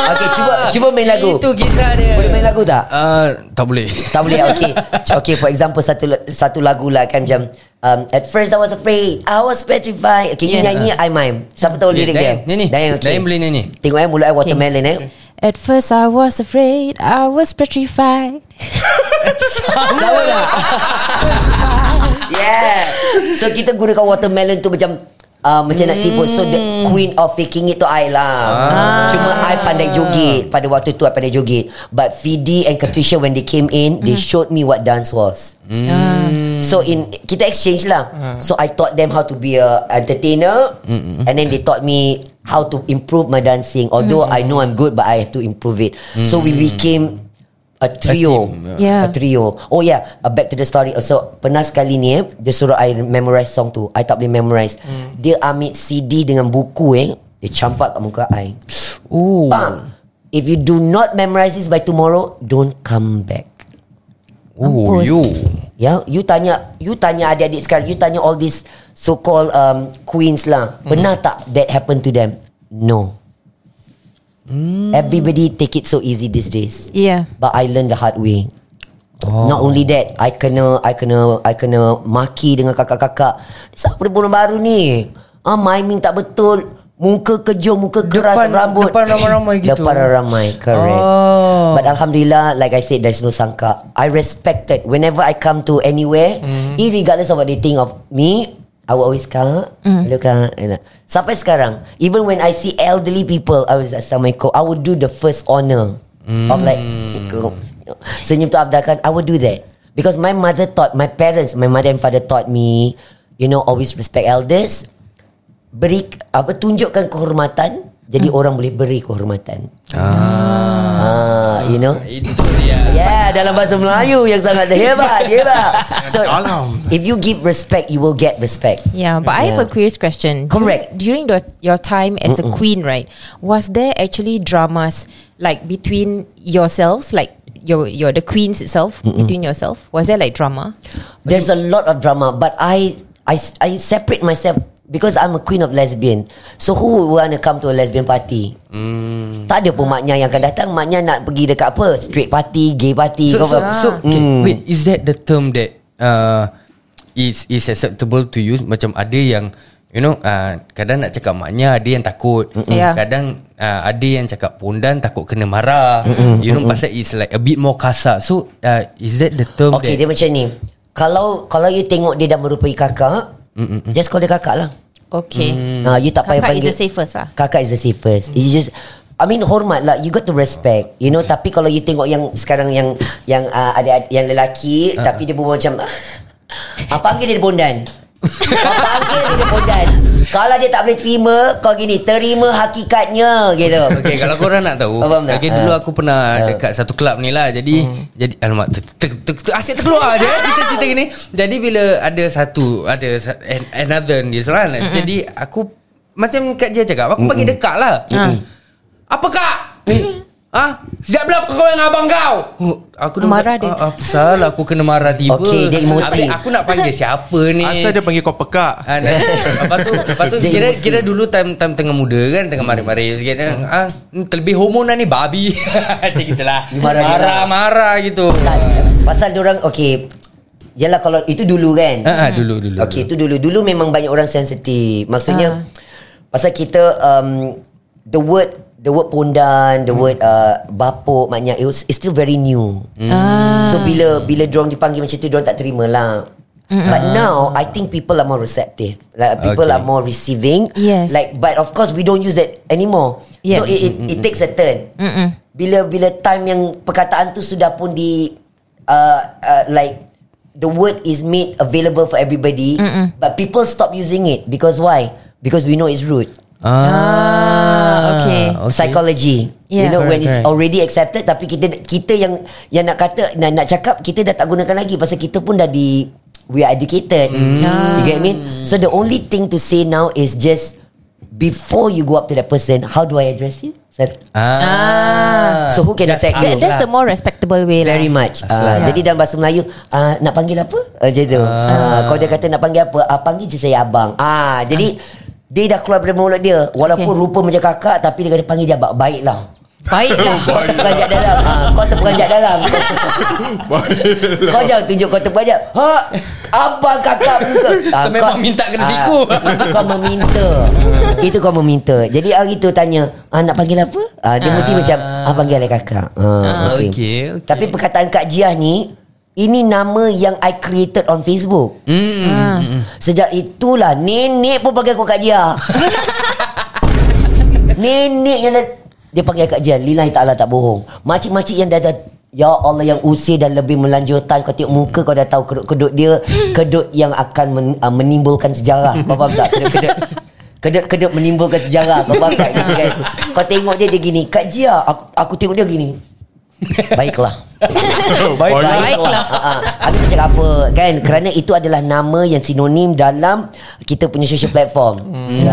Speaker 5: okay, cuba cuba main lagu.
Speaker 2: Itu kisah dia.
Speaker 5: Boleh main lagu tak?
Speaker 2: Uh, tak boleh.
Speaker 5: Tak boleh Okay Okay for example Satu satu lagu lah kan macam um, At first I was afraid I was petrified Okay you
Speaker 2: Yeah.
Speaker 5: nyanyi I mime Siapa tahu
Speaker 2: Yeah,
Speaker 5: lirik dia
Speaker 2: nyanyi.
Speaker 5: Dayan okay
Speaker 2: Dayan boleh nyanyi.
Speaker 5: Tengok eh mulut I watermelon eh
Speaker 4: At first I was afraid, I was petrified.
Speaker 5: Sama tak? yeah So kita gunakan watermelon tu macam Uh, macam nak tipu. So the queen of faking it tu I lah. Cuma I pandai joget. Pada waktu tu I pandai joget. But Fidi and Katricia When they came in They showed me what dance was. So in kita exchange lah. So I taught them how to be a entertainer, and then they taught me how to improve my dancing. Although I know I'm good, but I have to improve it. So we became a trio.
Speaker 2: team,
Speaker 4: yeah.
Speaker 5: A trio. Oh yeah, uh, back to the story. So pernah sekali ni eh, dia suruh I memorize song tu. I tak boleh memorize. Dia ambil CD dengan buku eh, dia campak kat muka I.
Speaker 2: Oh.
Speaker 5: Bang. If you do not memorize this by tomorrow, don't come back.
Speaker 2: Oh, you.
Speaker 5: Ya, you tanya, you tanya adik-adik sekarang, you tanya all these so-called um, queens lah. Pernah tak that happen to them? No. Everybody take it so easy these days.
Speaker 4: Yeah.
Speaker 5: But I learned the hard way. Oh. Not only that, I kena, I kena, I kena maki dengan kakak-kakak. Siapa perempuan baru ni? Ah, miming tak betul. Muka kejung, muka keras,
Speaker 2: Depan-
Speaker 5: rambut.
Speaker 2: depan ramai-ramai gitu.
Speaker 5: Depan ramai, correct.
Speaker 2: Oh.
Speaker 5: But Alhamdulillah, like I said, there's no sangka. I respected whenever I come to anywhere,
Speaker 2: Mm-hmm.
Speaker 5: irregardless of what they think of me, I will always kak, hello kak. you know. Sampai sekarang, even when I see elderly people, I was Assalamualaikum, I would do the first honor of like, Assalamualaikum. senyum tu abdakan, I would do that. Because my mother taught, my parents, my mother and father taught me, you know, always respect elders, beri apa tunjukkan kehormatan jadi orang boleh beri kehormatan. Ah, you know.
Speaker 2: Itu dia.
Speaker 5: Yeah, dalam bahasa Melayu yang sangat hebat, hebat. So, if you give respect, you will get respect.
Speaker 4: Yeah, but I have
Speaker 5: Yeah.
Speaker 4: a curious question.
Speaker 5: Correct.
Speaker 4: During, during the, your time as a queen, right? Was there actually dramas like between yourselves, like your your the queens itself between yourself? Was there like drama?
Speaker 5: There's a lot of drama, but I I I separate myself because I'm a queen of lesbian. So who would want to come to a lesbian party? Tak ada pun maknya yang akan datang. Maknya nak pergi dekat apa? Straight party, gay party.
Speaker 2: So, so, so okay,
Speaker 5: Hmm.
Speaker 2: wait, is that the term that uh, is is acceptable to you? Macam ada yang you know, uh, kadang nak cakap maknya ada yang takut.
Speaker 4: Yeah.
Speaker 2: Kadang uh, ada yang cakap pondan takut kena marah. You know, pasal it's like a bit more kasar. So, uh, is that the term
Speaker 5: Okay,
Speaker 2: that
Speaker 5: dia macam ni. Kalau kalau you tengok dia dah merupai kakak, just call dia kakak lah.
Speaker 4: Okay.
Speaker 5: Ah, you tak payah
Speaker 4: Kakak
Speaker 5: panggil
Speaker 4: is the safest lah.
Speaker 5: Kakak is the safest. You just I mean hormat lah You got to respect You know Tapi kalau you tengok yang Sekarang yang Yang uh, ada Yang lelaki uh. Tapi dia berbual macam ah, Panggil dia bondan Kau panggil dia bondan Kalau dia tak boleh terima Kau gini Terima hakikatnya Gitu.
Speaker 2: Okay kalau korang nak tahu
Speaker 5: Faham tak?
Speaker 2: Okay dulu
Speaker 5: Ah.
Speaker 2: aku pernah Dekat satu club ni lah Jadi Jadi Alamak Asyik terkeluar je eh, Cerita-cerita gini. Jadi bila ada satu Ada Another ni lah Jadi aku Macam Kak Jia cakap Aku pergi dekat lah. Apa kak? Ha? Siap belum kau dengan abang kau? Oh, Aku dah
Speaker 4: Marah
Speaker 2: macam,
Speaker 4: dia.
Speaker 2: ah, Apa salah aku kena marah tiba
Speaker 5: Okey, dia emosi.
Speaker 2: Habis Aku nak panggil siapa ni
Speaker 3: Asal dia panggil kau pekak
Speaker 2: Ah, nah, lepas tu, lepas tu
Speaker 5: Dia
Speaker 2: kira,
Speaker 5: emosi.
Speaker 2: kira dulu time time tengah muda kan tengah mari-mari sikit kan. Ah, ni terlebih hormon lah ni babi. Macam gitulah.
Speaker 5: Marah dia
Speaker 2: marah, marah gitu.
Speaker 5: tak, Pasal orang Okay Yalah kalau Itu dulu kan
Speaker 2: Ah, ah, dulu dulu.
Speaker 5: Okay itu dulu Dulu memang banyak orang sensitif Maksudnya Pasal kita um, The word The word pondan The word uh, Bapuk Maknanya it was, It's still very new.
Speaker 4: Ah.
Speaker 5: So bila Bila dorang dipanggil macam tu Dorang tak terima lah. But now I think people are more receptive. Like people
Speaker 2: Okay.
Speaker 5: are more receiving.
Speaker 4: Yes.
Speaker 5: Like but of course We don't use that anymore.
Speaker 4: Yeah.
Speaker 5: So it, it, it takes a turn. Bila bila time yang perkataan tu sudah pun di uh, uh, like the word is made available for everybody Mm-mm. but people stop using it. Because why? Because we know it's rude
Speaker 4: Ah, okay.
Speaker 5: psychology you
Speaker 4: Yeah.
Speaker 5: know when it's
Speaker 2: correct.
Speaker 5: already accepted tapi kita kita yang yang nak kata nak, nak cakap kita dah tak gunakan lagi pasal kita pun dah di we are educated you get me so the only thing to say now is just before you go up to that person how do I address you sir
Speaker 2: Ah.
Speaker 5: So who can
Speaker 2: Just
Speaker 5: attack you?
Speaker 4: That, that's the more respectable way lah.
Speaker 5: Very much uh,
Speaker 4: Yeah.
Speaker 5: Jadi dalam bahasa Melayu uh, Nak panggil apa? Uh, macam tu uh, Kalau dia kata nak panggil apa uh, Panggil je saya abang ah, Jadi Dia dah keluar dari mulut dia. Walaupun
Speaker 4: Okay.
Speaker 5: rupa macam kakak Tapi dia kata panggil abang. Baiklah.
Speaker 4: Baiklah.
Speaker 5: Kau terperanjat dalam. Ah, Kau terperanjat dalam. Kau jangan tunjuk kau terperanjat. Ha Abang kakak muka. Ah,
Speaker 2: Kau memang minta kena
Speaker 5: ah,
Speaker 2: siku.
Speaker 5: Itu kau meminta. Itu kau meminta. Jadi hari tu tanya ah, Nak panggil apa? Ah, dia mesti macam ah, Panggil oleh kakak. Ah,
Speaker 2: okay, okay.
Speaker 5: Tapi perkataan Kak Jiah ni ini nama yang I created on Facebook.
Speaker 2: Mm.
Speaker 5: Sejak itulah nenek pun panggil aku Kak Jiah. nenek yang dah, dia panggil Kak Jiah. Lillahi ta'ala tak bohong. Makcik-makcik yang dah, dah Ya Allah yang usia dan lebih melanjutkan Kau tengok muka kau dah tahu kedut-kedut dia Kedut yang akan men, uh, menimbulkan sejarah Kau faham tak? Kedut-kedut Kedut-kedut menimbulkan sejarah Kau faham tak? Gitu kan? Kau tengok dia dia gini Kak Jia aku, aku tengok dia gini Baiklah
Speaker 4: Baiklah.
Speaker 5: Ha. Habis dia cakap apa kan Kerana itu adalah nama yang sinonim dalam Kita punya social platform
Speaker 2: Hmm.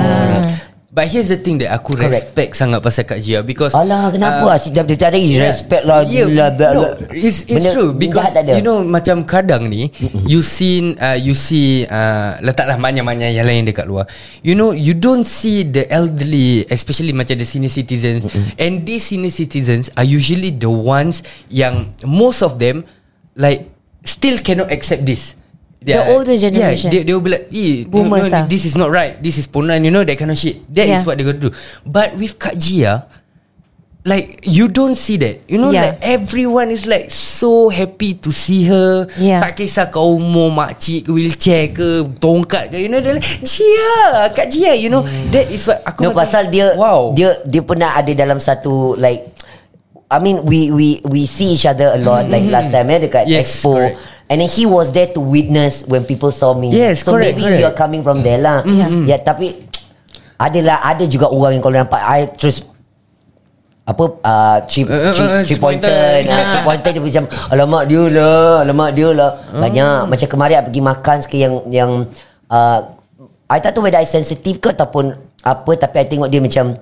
Speaker 2: But here's the thing that aku
Speaker 5: Correct.
Speaker 2: respect sangat pasal Kak Jia because
Speaker 5: Alah kenapa
Speaker 2: uh,
Speaker 5: uh, Dia tak ada respect lah
Speaker 2: Yeah,
Speaker 5: gila, bla,
Speaker 2: no, it's it's
Speaker 5: Benda
Speaker 2: true because you know macam kadang ni you see uh, you see uh, letaklah manya-manya yang lain dekat luar. You know you don't see the elderly especially macam the senior citizens and these senior citizens are usually the ones yang most of them like still cannot accept this.
Speaker 4: The older generation.
Speaker 2: Yeah, they, they will be like, eh,
Speaker 4: Boomers
Speaker 2: no,
Speaker 4: ah.
Speaker 2: this is not right. This is ponan, you know, that kind of shit. That is
Speaker 4: Yeah.
Speaker 2: what they're going to do. But with Kak Jia, like you don't see that you know
Speaker 4: Yeah.
Speaker 2: like everyone is like so happy to see her
Speaker 4: Yeah.
Speaker 2: tak kisah kau umur makcik ke wheelchair ke tongkat ke you know they're like Jia Kak Jia you know that is what aku
Speaker 5: No
Speaker 2: macam,
Speaker 5: pasal dia
Speaker 2: wow
Speaker 5: dia dia pernah ada dalam satu like I mean we we we see each other a lot like last time eh dekat
Speaker 2: Yes,
Speaker 5: expo
Speaker 2: correct.
Speaker 5: And then he was there to witness when people saw me
Speaker 2: Yes,
Speaker 5: so
Speaker 2: correct,
Speaker 5: maybe
Speaker 2: correct.
Speaker 5: you are coming from there lah yeah. yeah tapi adalah ada juga orang yang kalau nampak I terus apa uh, three,
Speaker 2: Uh, uh,
Speaker 5: three,
Speaker 2: uh,
Speaker 5: three
Speaker 2: three
Speaker 5: pointer
Speaker 2: pointer.
Speaker 5: uh, three pointer dia macam alamak dia lah alamak dia lah banyak macam kemarin I pergi makan sikit yang yang uh, I tak tahu whether I sensitive ke ataupun apa tapi I tengok dia macam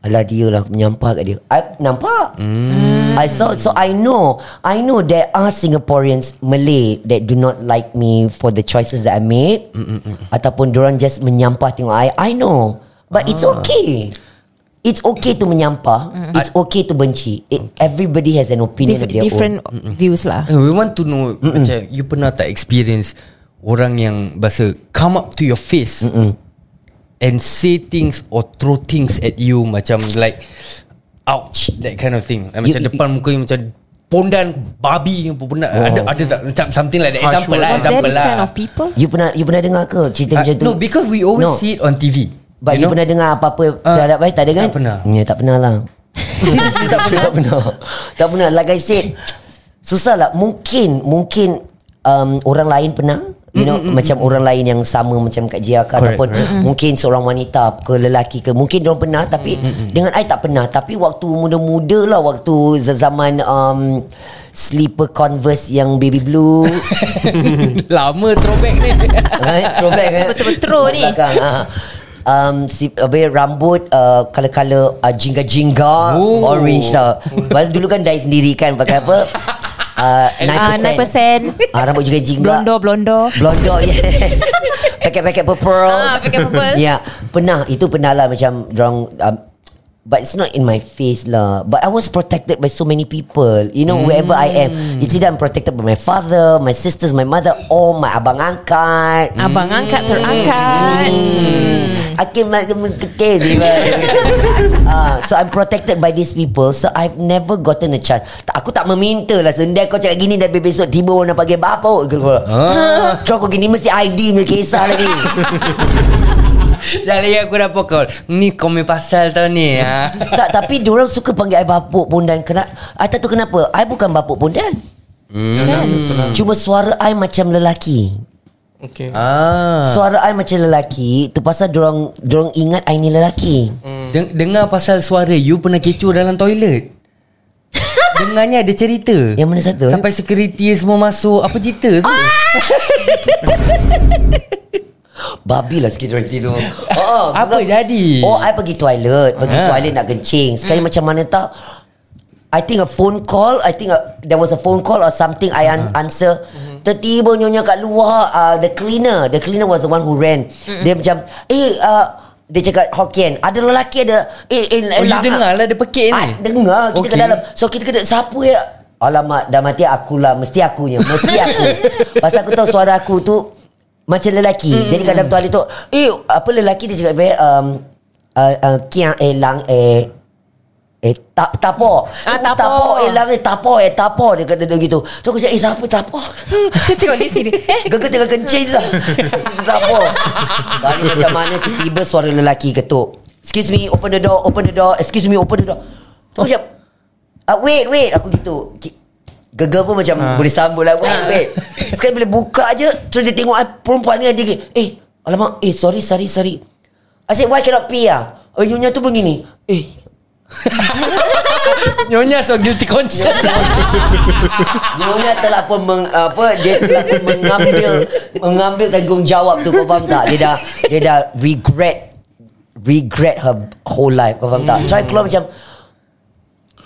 Speaker 5: Alah dia lah menyampah kat dia. I nampak? I saw So I know I know there are Singaporeans Malay That do not like me For the choices that I made. Ataupun diorang just menyampah tengok. I I know. But it's okay. It's okay to menyampah. It's okay to benci. It, Everybody has an opinion
Speaker 4: Dif-
Speaker 5: of their
Speaker 4: different
Speaker 5: own.
Speaker 4: Views lah.
Speaker 2: Eh, we want to know macam you pernah tak experience orang yang bahasa come up to your face and say things or throw things at you macam like ouch that kind of thing like, macam
Speaker 5: You-
Speaker 2: depan muka you macam pondan babi apa pun nak ada ada tak macam something like that
Speaker 3: Harsh
Speaker 2: example lah example lah
Speaker 4: kind of people?
Speaker 5: You pernah you pernah dengar ke cerita
Speaker 2: Uh,
Speaker 5: macam tu?
Speaker 2: no because we always
Speaker 5: No.
Speaker 2: see it on TV
Speaker 5: But you,
Speaker 2: know?
Speaker 5: pernah dengar apa-apa
Speaker 2: Ah,
Speaker 5: terhadap I? Tak ada kan?
Speaker 2: tak pernah.
Speaker 5: Ya, tak pernah lah. Seriously tak pernah. tak pernah. Tak pernah. Like I said, susah lah. Mungkin, mungkin um, orang lain pernah. You know, mm, macam orang lain yang sama macam Kak Jia ke
Speaker 2: Correct,
Speaker 5: ataupun mungkin seorang wanita ke lelaki ke mungkin diorang pernah tapi dengan I tak pernah. Tapi waktu muda-muda lah waktu zaman um, slipper converse yang baby blue.
Speaker 2: Lama throwback ni.
Speaker 5: Right, throwback kan
Speaker 4: Betul-betul throw ni.
Speaker 5: Belakang, ha. Um, si, apa, ya, rambut uh, Color-color uh, Jingga-jingga.
Speaker 2: Oh.
Speaker 5: Orange Padahal dulu kan dye sendiri kan Pakai apa uh, 9%,
Speaker 4: Ah, 9%.
Speaker 5: Ah, Rambut juga jingga
Speaker 4: Blondo, blondo.
Speaker 5: Blondo yeah. Paket-paket purple
Speaker 4: Ah, paket purple.
Speaker 5: Ya yeah, Pernah Itu pernah lah Macam Dorang um, But it's not in my face lah. But I was protected by so many people. You know Wherever I am. It's either I'm protected by my father My sisters My mother Or my abang angkat.
Speaker 4: Abang angkat terangkat.
Speaker 5: Akin macam. Ah, So I'm protected by these people. So I've never gotten a chance. Aku tak meminta lah. Sendai kau cakap gini Dan besok tiba orang nak panggil bapa. Ah. Kau gini Mesti ID punya kisah lagi
Speaker 2: Jangan lagi aku dah pokok Ni komen pasal tau ni ha.
Speaker 5: tak tapi diorang suka panggil I bapuk pondan kena I tak tahu kenapa. I bukan bapuk pondan
Speaker 2: Hmm.
Speaker 5: kan cuma suara I macam lelaki.
Speaker 3: Okay.
Speaker 2: ah.
Speaker 5: suara I macam lelaki tu pasal diorang diorang ingat I ni lelaki.
Speaker 2: Deng- Dengar pasal suara you pernah kecoh dalam toilet? Dengarnya ada cerita.
Speaker 5: Yang mana satu?
Speaker 2: Sampai security semua masuk. Apa cerita tu
Speaker 5: babi lah sikit dari situ oh,
Speaker 2: Apa jadi?
Speaker 5: Oh I pergi toilet. Pergi
Speaker 2: Ah.
Speaker 5: toilet nak kencing. Sekali macam mana tak? I think a phone call. I think a, there was a phone call or something I un- answer. Tertiba nyonya kat luar uh, The cleaner. The cleaner was the one who ran. Dia macam Eh uh, dia cakap Hokkien Ada lelaki ada Eh, eh
Speaker 2: Oh, you dengar lah dia pekik ni?
Speaker 5: Ah, Dengar. Kita
Speaker 2: Okay.
Speaker 5: kat dalam. So kita kena Siapa ya? Alamak Dah mati akulah. Mesti akunya. Mesti aku. Pasal aku tahu suara aku tu Macam lelaki.
Speaker 2: Hmm.
Speaker 5: Jadi kat dalam toilet tu Eh apa lelaki dia cakap eh, um, uh, uh, Kiang eh lang eh Eh tap tapo.
Speaker 4: Ah, tapo.
Speaker 5: tapo eh eh tapo eh tapo dia kata dia gitu. So aku cakap eh siapa tapo?
Speaker 4: Kita tengok di sini. Eh
Speaker 5: Gagak tengah kencing tu. Tapo. Kali macam mana Tiba-tiba suara lelaki ketuk. Excuse me open the door Open the door Excuse me open the door. Tu macam uh, Wait wait. Aku gitu Gegar pun macam Boleh sambut lah. Wait wait Sekali bila buka je Terus dia tengok I, Perempuan ni dia Eh Alamak Eh sorry sorry sorry. I said why cannot pee ah? Oh nyonya tu begini Eh.
Speaker 2: Nyonya so guilty conscience.
Speaker 5: Nyonya telah pun meng, apa dia telah pun mengambil mengambil tanggungjawab tu kau faham tak? Dia dah dia dah regret regret her whole life kau faham tak? So I keluar macam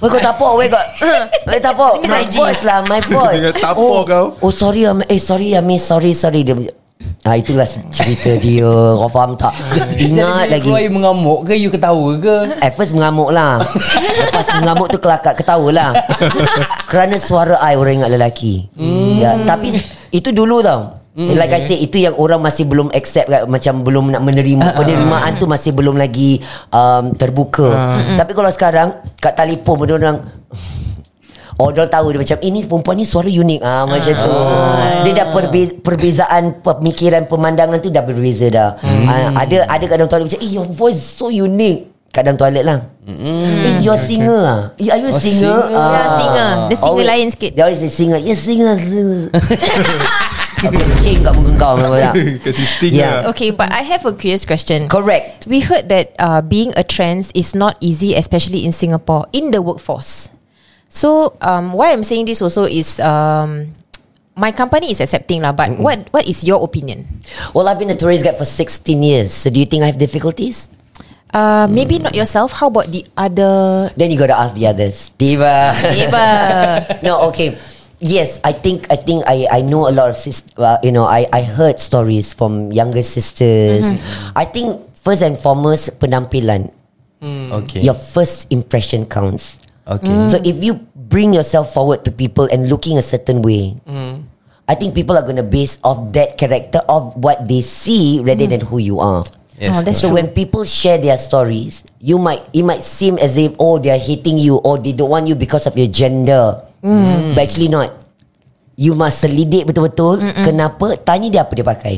Speaker 5: Weh kau tapo Weh kau Weh tapo My voice lah My voice.
Speaker 3: Dia tapo
Speaker 5: oh,
Speaker 3: kau.
Speaker 5: Oh sorry Am- Eh sorry Ami Sorry sorry. Dia Ah itulah cerita dia. Kau faham tak? Ingat lagi.
Speaker 2: You mengamuk ke You ketawa ke?
Speaker 5: At first mengamuk lah. Lepas mengamuk tu kelakar Ketawa lah. Kerana suara I Orang ingat lelaki. Hmm. ya, Tapi Itu dulu tau
Speaker 2: Hmm.
Speaker 5: Like I say Itu yang orang masih belum accept kan, Macam belum nak menerima. Penerimaan tu masih belum lagi um, Terbuka. Tapi kalau sekarang Kat telefon pun orang Oh dia tahu dia macam Ini perempuan ni suara unik. Ah, Macam tu. Dia dah perbe- perbezaan Pemikiran pemandangan tu Dah berbeza dah. Ah, Ada ada kat dalam toilet macam Eh your voice so unique. Kat dalam toilet lah. Eh you're singer ah. Eh, Are you a
Speaker 2: Oh,
Speaker 5: singer?
Speaker 2: singer.
Speaker 5: Ah.
Speaker 4: Ya, singer. Dia singer
Speaker 5: Always-
Speaker 4: lain sikit.
Speaker 5: Dia always say singer. Yes singer Kencing kat muka kau memang tak
Speaker 3: Kasih sting
Speaker 5: Yeah.
Speaker 3: lah.
Speaker 4: Okay but I have a curious question
Speaker 5: Correct
Speaker 4: We heard that uh, being a trans is not easy, especially in Singapore, in the workforce. So, um, why I'm saying this also is um, my company is accepting lah. But what what is your opinion?
Speaker 5: Well I've been a tourist guide for 16 years So do you think I have difficulties?
Speaker 4: Uh, maybe not yourself. How about the other
Speaker 5: Then you gotta ask the others Tiba
Speaker 4: neighbor?
Speaker 5: no, okay. Yes, I think I think I I know a lot of sis, uh, you know I I heard stories from younger sisters. I think first and foremost penampilan.
Speaker 2: Okay
Speaker 5: Your first impression counts.
Speaker 2: Okay
Speaker 5: So if you bring yourself forward to people and looking a certain way, I think people are gonna base off that character of what they see rather than who you are.
Speaker 2: Yes,
Speaker 4: oh, that's
Speaker 5: so
Speaker 4: true.
Speaker 5: when people share their stories, you might it might seem as if oh they are hating you or they don't want you because of your gender. But actually not. You must selidik betul-betul. Kenapa? Tanya dia apa dia pakai.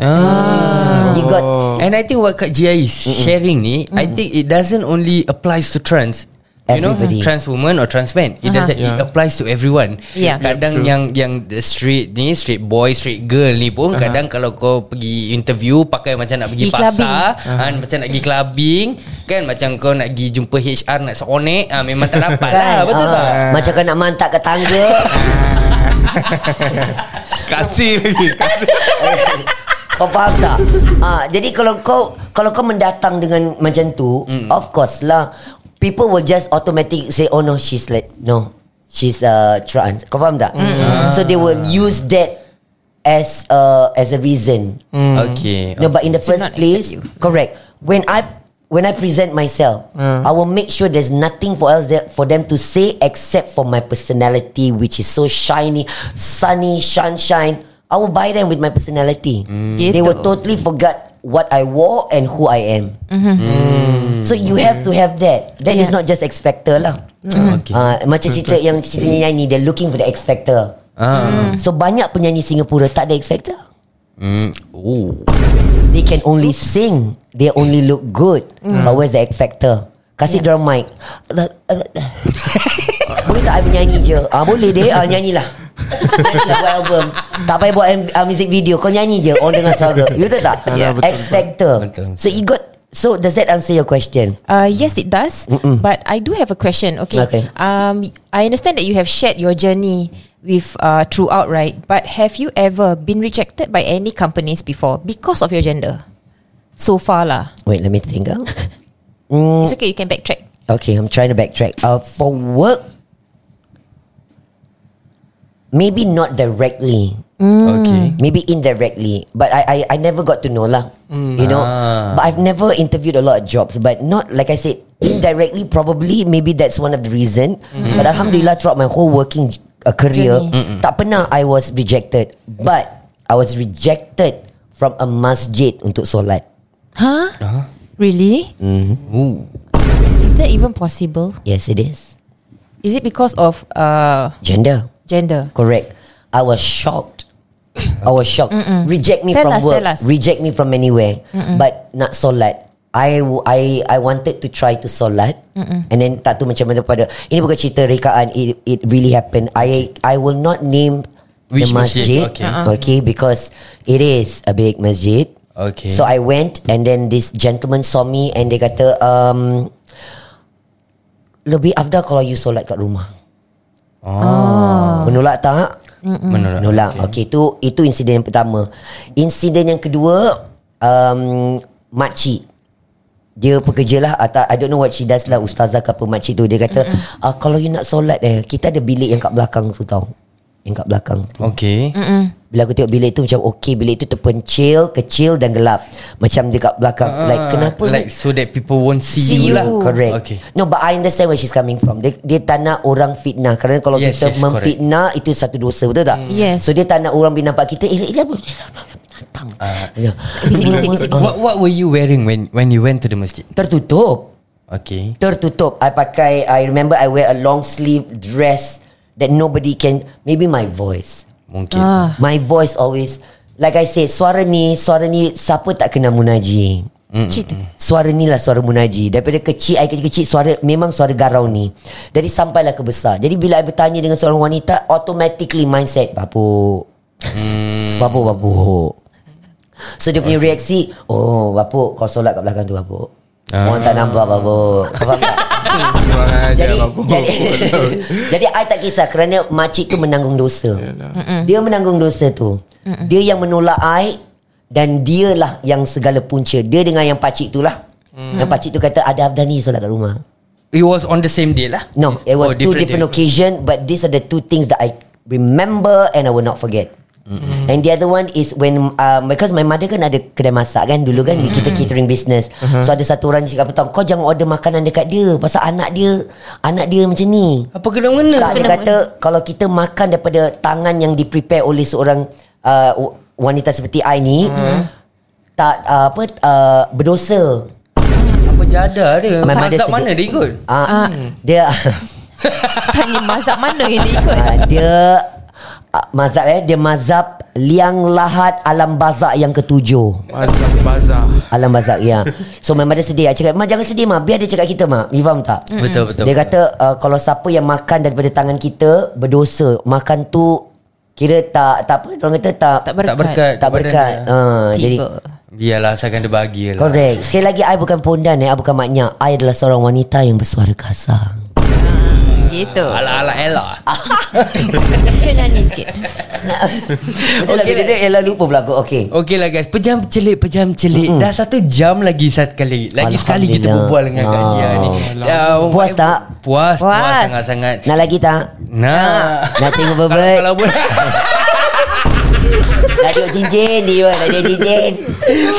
Speaker 2: ah.
Speaker 5: You got
Speaker 2: And I think what Kak Jia is sharing ni I think it doesn't only applies to trans You know
Speaker 5: Everybody.
Speaker 2: Trans woman or trans man It doesn't It
Speaker 3: Yeah.
Speaker 2: applies to everyone.
Speaker 4: Yeah.
Speaker 2: Kadang yang Yang the straight ni Straight boy Straight girl ni pun Kadang kalau kau pergi interview Pakai macam nak pergi
Speaker 4: Pergi
Speaker 2: pasar kan, Macam nak pergi clubbing Kan macam kau nak pergi Jumpa HR Nak seonek ah, Memang tak dapat lah Betul
Speaker 5: Ah,
Speaker 2: tak
Speaker 5: Macam kau nak mantak ke tangga.
Speaker 3: Kasih lagi
Speaker 5: Kau faham tak? Ah, jadi kalau kau kalau kau mendatang dengan macam tu, mm. of course lah people will just automatic say oh no she's like no she's uh, trans. Kau faham tak? Mm. So they will use that as uh, as a reason.
Speaker 2: Okay
Speaker 5: No, but in the
Speaker 4: To
Speaker 5: first
Speaker 4: not
Speaker 5: place,
Speaker 4: accept you.
Speaker 5: correct. When I when I present myself, I will make sure there's nothing for else there for them to say except for my personality, which is so shiny, sunny, sunshine. I will buy them with my personality. They will totally forget what I wore and who I am. So you have to have that. That is
Speaker 4: Yeah.
Speaker 5: not just X Factor lah.
Speaker 2: Okay.
Speaker 5: Ah, macam cerita yang cerita nyanyi, they're looking for the X Factor.
Speaker 2: ah.
Speaker 5: So banyak penyanyi Singapura tak ada X Factor.
Speaker 2: Mm. Oh.
Speaker 5: They can only sing. They only look good. But where's the X factor? Kasih yeah. drum mic. boleh tak I menyanyi je? Ah boleh deh. Ah nyanyilah. Nyanyilah buat album. Tak payah buat uh, music video. Kau nyanyi je. Orang dengar suara. Betul tak?
Speaker 3: Ya, betul,
Speaker 5: X factor.
Speaker 2: betul.
Speaker 5: So you got. So does that answer your question?
Speaker 4: Uh, yes, it does. But I do have a question. Okay.
Speaker 5: Okay.
Speaker 4: Um, I understand that you have shared your journey with uh, throughout, right? But have you ever been rejected by any companies before because of your gender? So far, lah.
Speaker 5: Wait, let me think. ah. Mm,
Speaker 4: It's okay. You can backtrack.
Speaker 5: Okay, I'm trying to backtrack. Uh, for work, maybe not directly.
Speaker 2: Okay.
Speaker 5: Maybe indirectly, but I I, I never got to know lah. You know,
Speaker 2: Ah.
Speaker 5: but I've never interviewed a lot of jobs, but not like I said indirectly. Probably maybe that's one of the reason. But alhamdulillah, throughout my whole working uh, career,
Speaker 4: Journey.
Speaker 5: tak pernah I was rejected. But I was rejected from a masjid untuk solat.
Speaker 4: Huh? Really?
Speaker 2: Ooh.
Speaker 4: Is that even possible?
Speaker 5: Yes, it is
Speaker 4: Is it because of uh,
Speaker 5: gender.
Speaker 4: Gender?
Speaker 5: Correct. I was shocked. I was shocked. Reject me
Speaker 4: Tell
Speaker 5: from
Speaker 4: us,
Speaker 5: work.
Speaker 4: tell us.
Speaker 5: Reject me from anywhere. But not solat. I I I wanted to try to solat and then tak tu macam mana pada ini bukan cerita rekaan it, it really happened I I will not name
Speaker 2: Which
Speaker 5: the
Speaker 2: masjid?
Speaker 5: masjid
Speaker 2: Okay.
Speaker 5: okay because it is a big masjid
Speaker 2: Okay.
Speaker 5: so I went and then this gentleman saw me and dia kata um lebih afdal kalau you solat kat rumah
Speaker 2: Oh.
Speaker 5: menolak tak
Speaker 2: Menolak.
Speaker 5: Menolak. Okay. okay, itu itu insiden yang pertama. Insiden yang kedua, um, makcik. Dia pekerja lah atau I don't know what she does lah Ustazah ke apa makcik tu Dia kata ah, Kalau you nak solat eh Kita ada bilik yang kat belakang tu tau Yang kat belakang tu
Speaker 2: Okay.
Speaker 5: Bila aku tengok bilik tu macam Okay bilik tu terpencil Kecil dan gelap Macam dekat belakang
Speaker 2: Ah,
Speaker 5: Like kenapa
Speaker 2: Like so that people won't see,
Speaker 4: See
Speaker 2: you,
Speaker 4: you.
Speaker 2: lah.
Speaker 5: Correct
Speaker 2: Okay.
Speaker 5: No but I understand where she's coming from Dia, dia tak nak orang fitnah Kerana kalau
Speaker 2: Yes,
Speaker 5: kita
Speaker 2: yes,
Speaker 5: memfitnah Itu satu dosa Betul tak?
Speaker 4: Yes.
Speaker 5: So dia tak nak orang bila nampak kita Eh dia apa? Datang Ya.
Speaker 4: Bisik-bisik, bisik-bisik.
Speaker 2: What What were you wearing when when you went to the masjid?
Speaker 5: Tertutup
Speaker 2: Okay.
Speaker 5: Tertutup I pakai I remember I wear a long sleeve dress That nobody can Maybe my voice
Speaker 2: Mungkin.
Speaker 4: Ah.
Speaker 5: My voice always Like I said Suara ni Suara ni Siapa tak kenal Munaji?
Speaker 4: Cerita.
Speaker 5: Suara ni lah suara Munaji. Daripada kecil I kecil-kecil Suara Memang suara garau ni. Jadi sampailah ke besar. Jadi bila I bertanya Dengan seorang wanita Automatically mindset Bapuk.
Speaker 2: Hmm.
Speaker 5: Bapuk bapuk. So dia punya reaksi Oh bapuk Kau solat kat belakang tu bapuk.
Speaker 2: Ah.
Speaker 5: Orang tak nampak bapuk. Kau faham tak jadi, jadi, jadi I tak kisah kerana makcik tu menanggung dosa. Dia menanggung dosa tu. Dia yang menolak I dan dialah yang segala punca. Dia dengan yang pakcik tu lah. Yang pakcik tu kata ada Afdan ni solat kat rumah.
Speaker 2: It was on the same day lah.
Speaker 5: No, it was
Speaker 2: Oh,
Speaker 5: two different
Speaker 2: day.
Speaker 5: occasion but these are the two things that I remember and I will not forget. Mm-hmm. And the other one is when uh, because my mother kan ada kedai masak kan dulu kan mm-hmm. kita catering business. Uh-huh. So ada satu orang cakap kau jangan order makanan dekat dia pasal anak dia anak dia macam ni.
Speaker 2: Apa kena mengena?
Speaker 5: Tak, dia kata kalau kita makan daripada tangan yang di prepare oleh seorang uh, wanita seperti I ni uh. tak uh, apa uh, berdosa.
Speaker 2: Apa jadah dia?
Speaker 5: My
Speaker 2: mana dia ikut?
Speaker 5: Uh, dia
Speaker 4: Tanya mazhab mana yang dia ikut
Speaker 5: uh, dia uh, mazhab eh dia mazhab liang lahat alam bazak yang ketujuh.
Speaker 3: Mazhab bazar
Speaker 5: Alam bazak ya. So my mother sedih. Cakap, "Ma jangan sedih ma, biar dia cakap kita ma." You faham tak?
Speaker 2: Betul betul.
Speaker 5: Dia kata uh, kalau siapa yang makan daripada tangan kita berdosa, makan tu kira tak tak apa orang kata tak
Speaker 4: Tak berkat
Speaker 2: tak berkat.
Speaker 5: tak berkat. Uh, jadi
Speaker 2: Biarlah asalkan dia bahagia lah.
Speaker 5: correct. Sekali lagi I bukan pondan eh, I bukan maknya. I adalah seorang wanita yang bersuara kasar.
Speaker 4: Gitu
Speaker 2: Ala-ala Ella.
Speaker 4: Cuba nyanyi sikit
Speaker 5: Betul lagi dia ialah lupa pula aku. Okey.
Speaker 2: Okey lah guys Pejam celik Pejam celik Dah satu jam lagi Satu kali Lagi sekali kita berbual Dengan Kak Jia ni uh,
Speaker 5: Puas tak?
Speaker 2: Puas Puas
Speaker 4: Puas.
Speaker 2: sangat-sangat
Speaker 5: Nak lagi tak?
Speaker 2: Nah
Speaker 5: Nak tengok bebek?
Speaker 2: kalau boleh
Speaker 5: Nak tengok cincin dia, nak tengok cincin.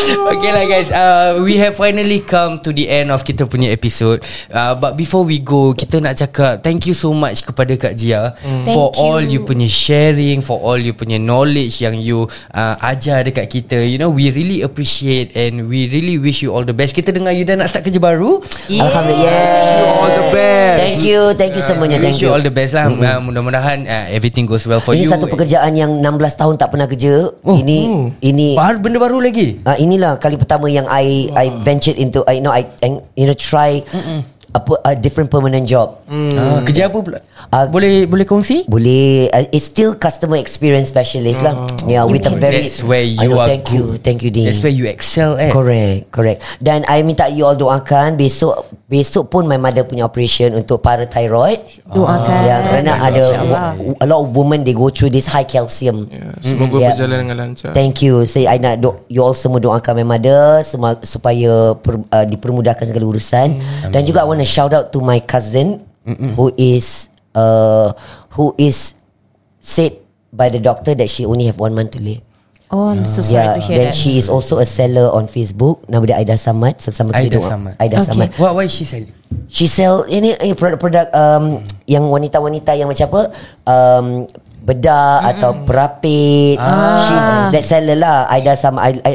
Speaker 2: Okay lah guys uh, We have finally come To the end of kita punya episode uh, But before we go Kita nak cakap Thank you so much Kepada Kak Jia For
Speaker 4: Thank you.
Speaker 2: all you punya sharing For all you punya knowledge Yang you uh, Ajar dekat kita You know We really appreciate And we really wish you all the best Kita dengar you dah nak start kerja baru
Speaker 4: Yeah.
Speaker 5: Alhamdulillah.
Speaker 3: All the best
Speaker 5: Thank you, thank you semuanya.
Speaker 2: We
Speaker 5: Thank
Speaker 2: wish you
Speaker 5: you.
Speaker 2: all the best lah uh, Mudah-mudahan uh, Everything goes well for
Speaker 5: Ini
Speaker 2: you
Speaker 5: satu pekerjaan yang 16 tahun tak pernah kerja
Speaker 2: Oh.
Speaker 5: Ini ini
Speaker 2: Baru, benda baru lagi
Speaker 5: Ah inilah kali pertama yang I I ventured into I you know I you know try apa a different permanent job.
Speaker 2: ah, Kerja apa pula
Speaker 5: Ah,
Speaker 2: Boleh boleh kongsi?
Speaker 5: Boleh uh, It's still customer experience specialist lah. Yeah with a very
Speaker 2: That's where
Speaker 5: I
Speaker 2: you
Speaker 5: know,
Speaker 2: are
Speaker 5: Thank you
Speaker 2: good.
Speaker 5: Thank you Dean.
Speaker 2: That's where you excel at.
Speaker 5: Correct Correct. Dan I minta you all doakan Besok Besok pun my mother punya operation Untuk parathyroid.
Speaker 4: Doakan.
Speaker 5: Ya kerana ada
Speaker 4: InsyaAllah.
Speaker 5: wo- A lot of women They go through this high calcium.
Speaker 3: Ya, Semoga
Speaker 5: Yeah.
Speaker 3: berjalan dengan lancar.
Speaker 5: Thank you. Saya I nak do, You all semua doakan my mother semua, Supaya per, uh, Dipermudahkan segala urusan. Dan juga I want to shout out To my cousin Who is uh, Who is Said By the doctor That she only have one month to live
Speaker 4: Oh, I'm so sorry
Speaker 5: Yeah,
Speaker 4: to hear
Speaker 5: then
Speaker 4: that.
Speaker 5: she is also a seller on Facebook. Nama dia Aida Samad. Sama-sama
Speaker 2: Aida
Speaker 5: kita doa-
Speaker 2: Samad.
Speaker 5: Aida
Speaker 4: Okay.
Speaker 5: Samad.
Speaker 2: What why she selling
Speaker 5: She sell ini eh, produk-produk um, yang wanita-wanita yang macam apa? Um, bedak atau perapit. She's that seller lah. Aida sama I, I,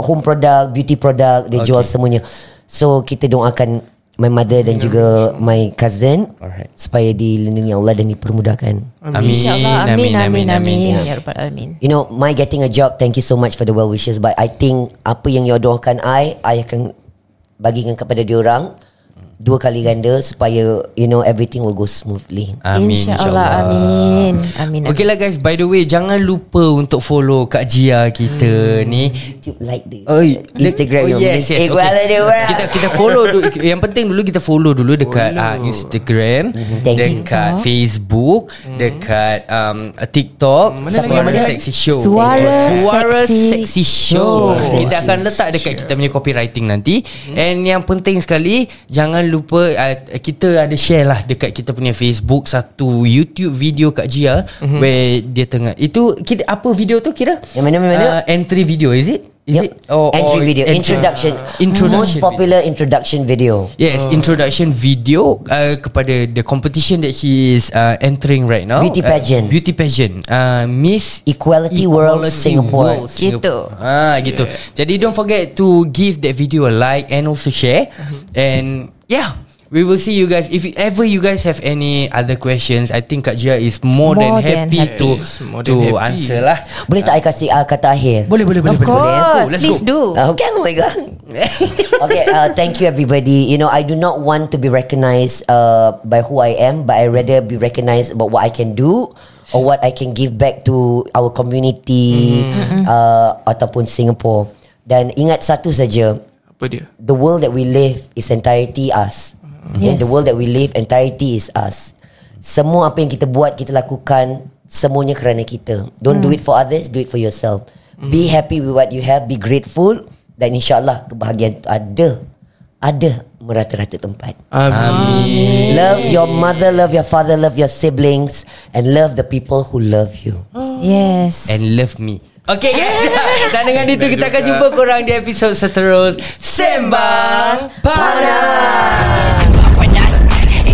Speaker 5: home product, beauty product, dia jual semuanya. So kita doakan my mother dan juga my cousin
Speaker 2: Alright.
Speaker 5: supaya dilindungi Allah dan dipermudahkan.
Speaker 2: Amin
Speaker 4: InsyaAllah Amin Amin Amin Ya Rabbal Alamin
Speaker 5: You know, my getting a job, thank you so much for the well wishes. But I think apa yang you doakan I, I akan bagikan kepada diorang dua kali ganda supaya you know everything will go smoothly.
Speaker 2: Amin
Speaker 4: InsyaAllah Amin Amin
Speaker 2: Okay lah guys By the way Jangan lupa untuk follow Kak Jia kita ni
Speaker 5: YouTube like the
Speaker 2: Oh,
Speaker 5: Instagram
Speaker 2: oh, yes, yes.
Speaker 5: Equal
Speaker 2: Okay.
Speaker 5: dia orang.
Speaker 2: Kita kita follow dulu. Yang penting dulu kita follow dulu dekat uh, Instagram,
Speaker 5: Thank you.
Speaker 2: dekat Facebook, dekat um, TikTok.
Speaker 3: Mana
Speaker 2: Suara
Speaker 5: lagi?
Speaker 2: Sexy Show.
Speaker 4: Suara
Speaker 2: Suara
Speaker 4: Sexy
Speaker 2: Sexy Show.
Speaker 5: Show.
Speaker 2: Kita akan letak dekat kita punya copywriting nanti. And yang penting sekali jangan lupa uh, kita ada share lah dekat kita punya Facebook satu YouTube video Kak Jia where dia tengah itu kita apa video tu kira?
Speaker 5: Yang mana, mana?
Speaker 2: Uh, entry video is it? Is
Speaker 5: Yep.
Speaker 2: it? Or,
Speaker 5: Entry
Speaker 2: or
Speaker 5: video,
Speaker 2: entry-
Speaker 5: introduction,
Speaker 2: Introduction
Speaker 5: most popular introduction video.
Speaker 2: Yes, introduction video uh, kepada the competition that she is uh, entering right now.
Speaker 5: Beauty pageant.
Speaker 2: Uh, beauty pageant. Uh, Miss
Speaker 5: Equality World Singapore.
Speaker 2: World
Speaker 4: Gitu.
Speaker 2: Ah, gitu. Jadi don't forget to give that video a like and also share. And yeah. We will see you guys If ever you guys have any Other questions I think Kak Jia is More,
Speaker 4: More
Speaker 2: than
Speaker 4: than
Speaker 2: happy,
Speaker 4: happy.
Speaker 2: To
Speaker 3: Yes, more
Speaker 2: To
Speaker 3: happy.
Speaker 2: answer lah
Speaker 5: Boleh tak I kasih uh, kata akhir?
Speaker 2: Boleh boleh boleh
Speaker 4: Of
Speaker 2: boleh, boleh.
Speaker 4: course
Speaker 2: Let's
Speaker 4: Please
Speaker 2: go.
Speaker 4: do
Speaker 5: Uh, okay, oh my god. okay, uh, thank you everybody. You know, I do not want to be recognized uh, by who I am, but I rather be recognized about what I can do or what I can give back to our community uh, ataupun Singapore. Dan ingat satu saja,
Speaker 3: Apa dia?
Speaker 5: the world that we live is entirety us. And
Speaker 4: Yes.
Speaker 5: the world that we live entirety is us. Semua apa yang kita buat, kita lakukan semuanya kerana kita. Don't do it for others, do it for yourself. Be happy with what you have, be grateful dan insyaallah kebahagiaan tu ada ada merata-rata tempat.
Speaker 3: Amin.
Speaker 5: Love your mother, love your father, love your siblings and love the people who love you.
Speaker 4: Yes
Speaker 2: And love me Okay guys Dan dengan itu kita akan jumpa korang di episod seterus
Speaker 1: Sembang panas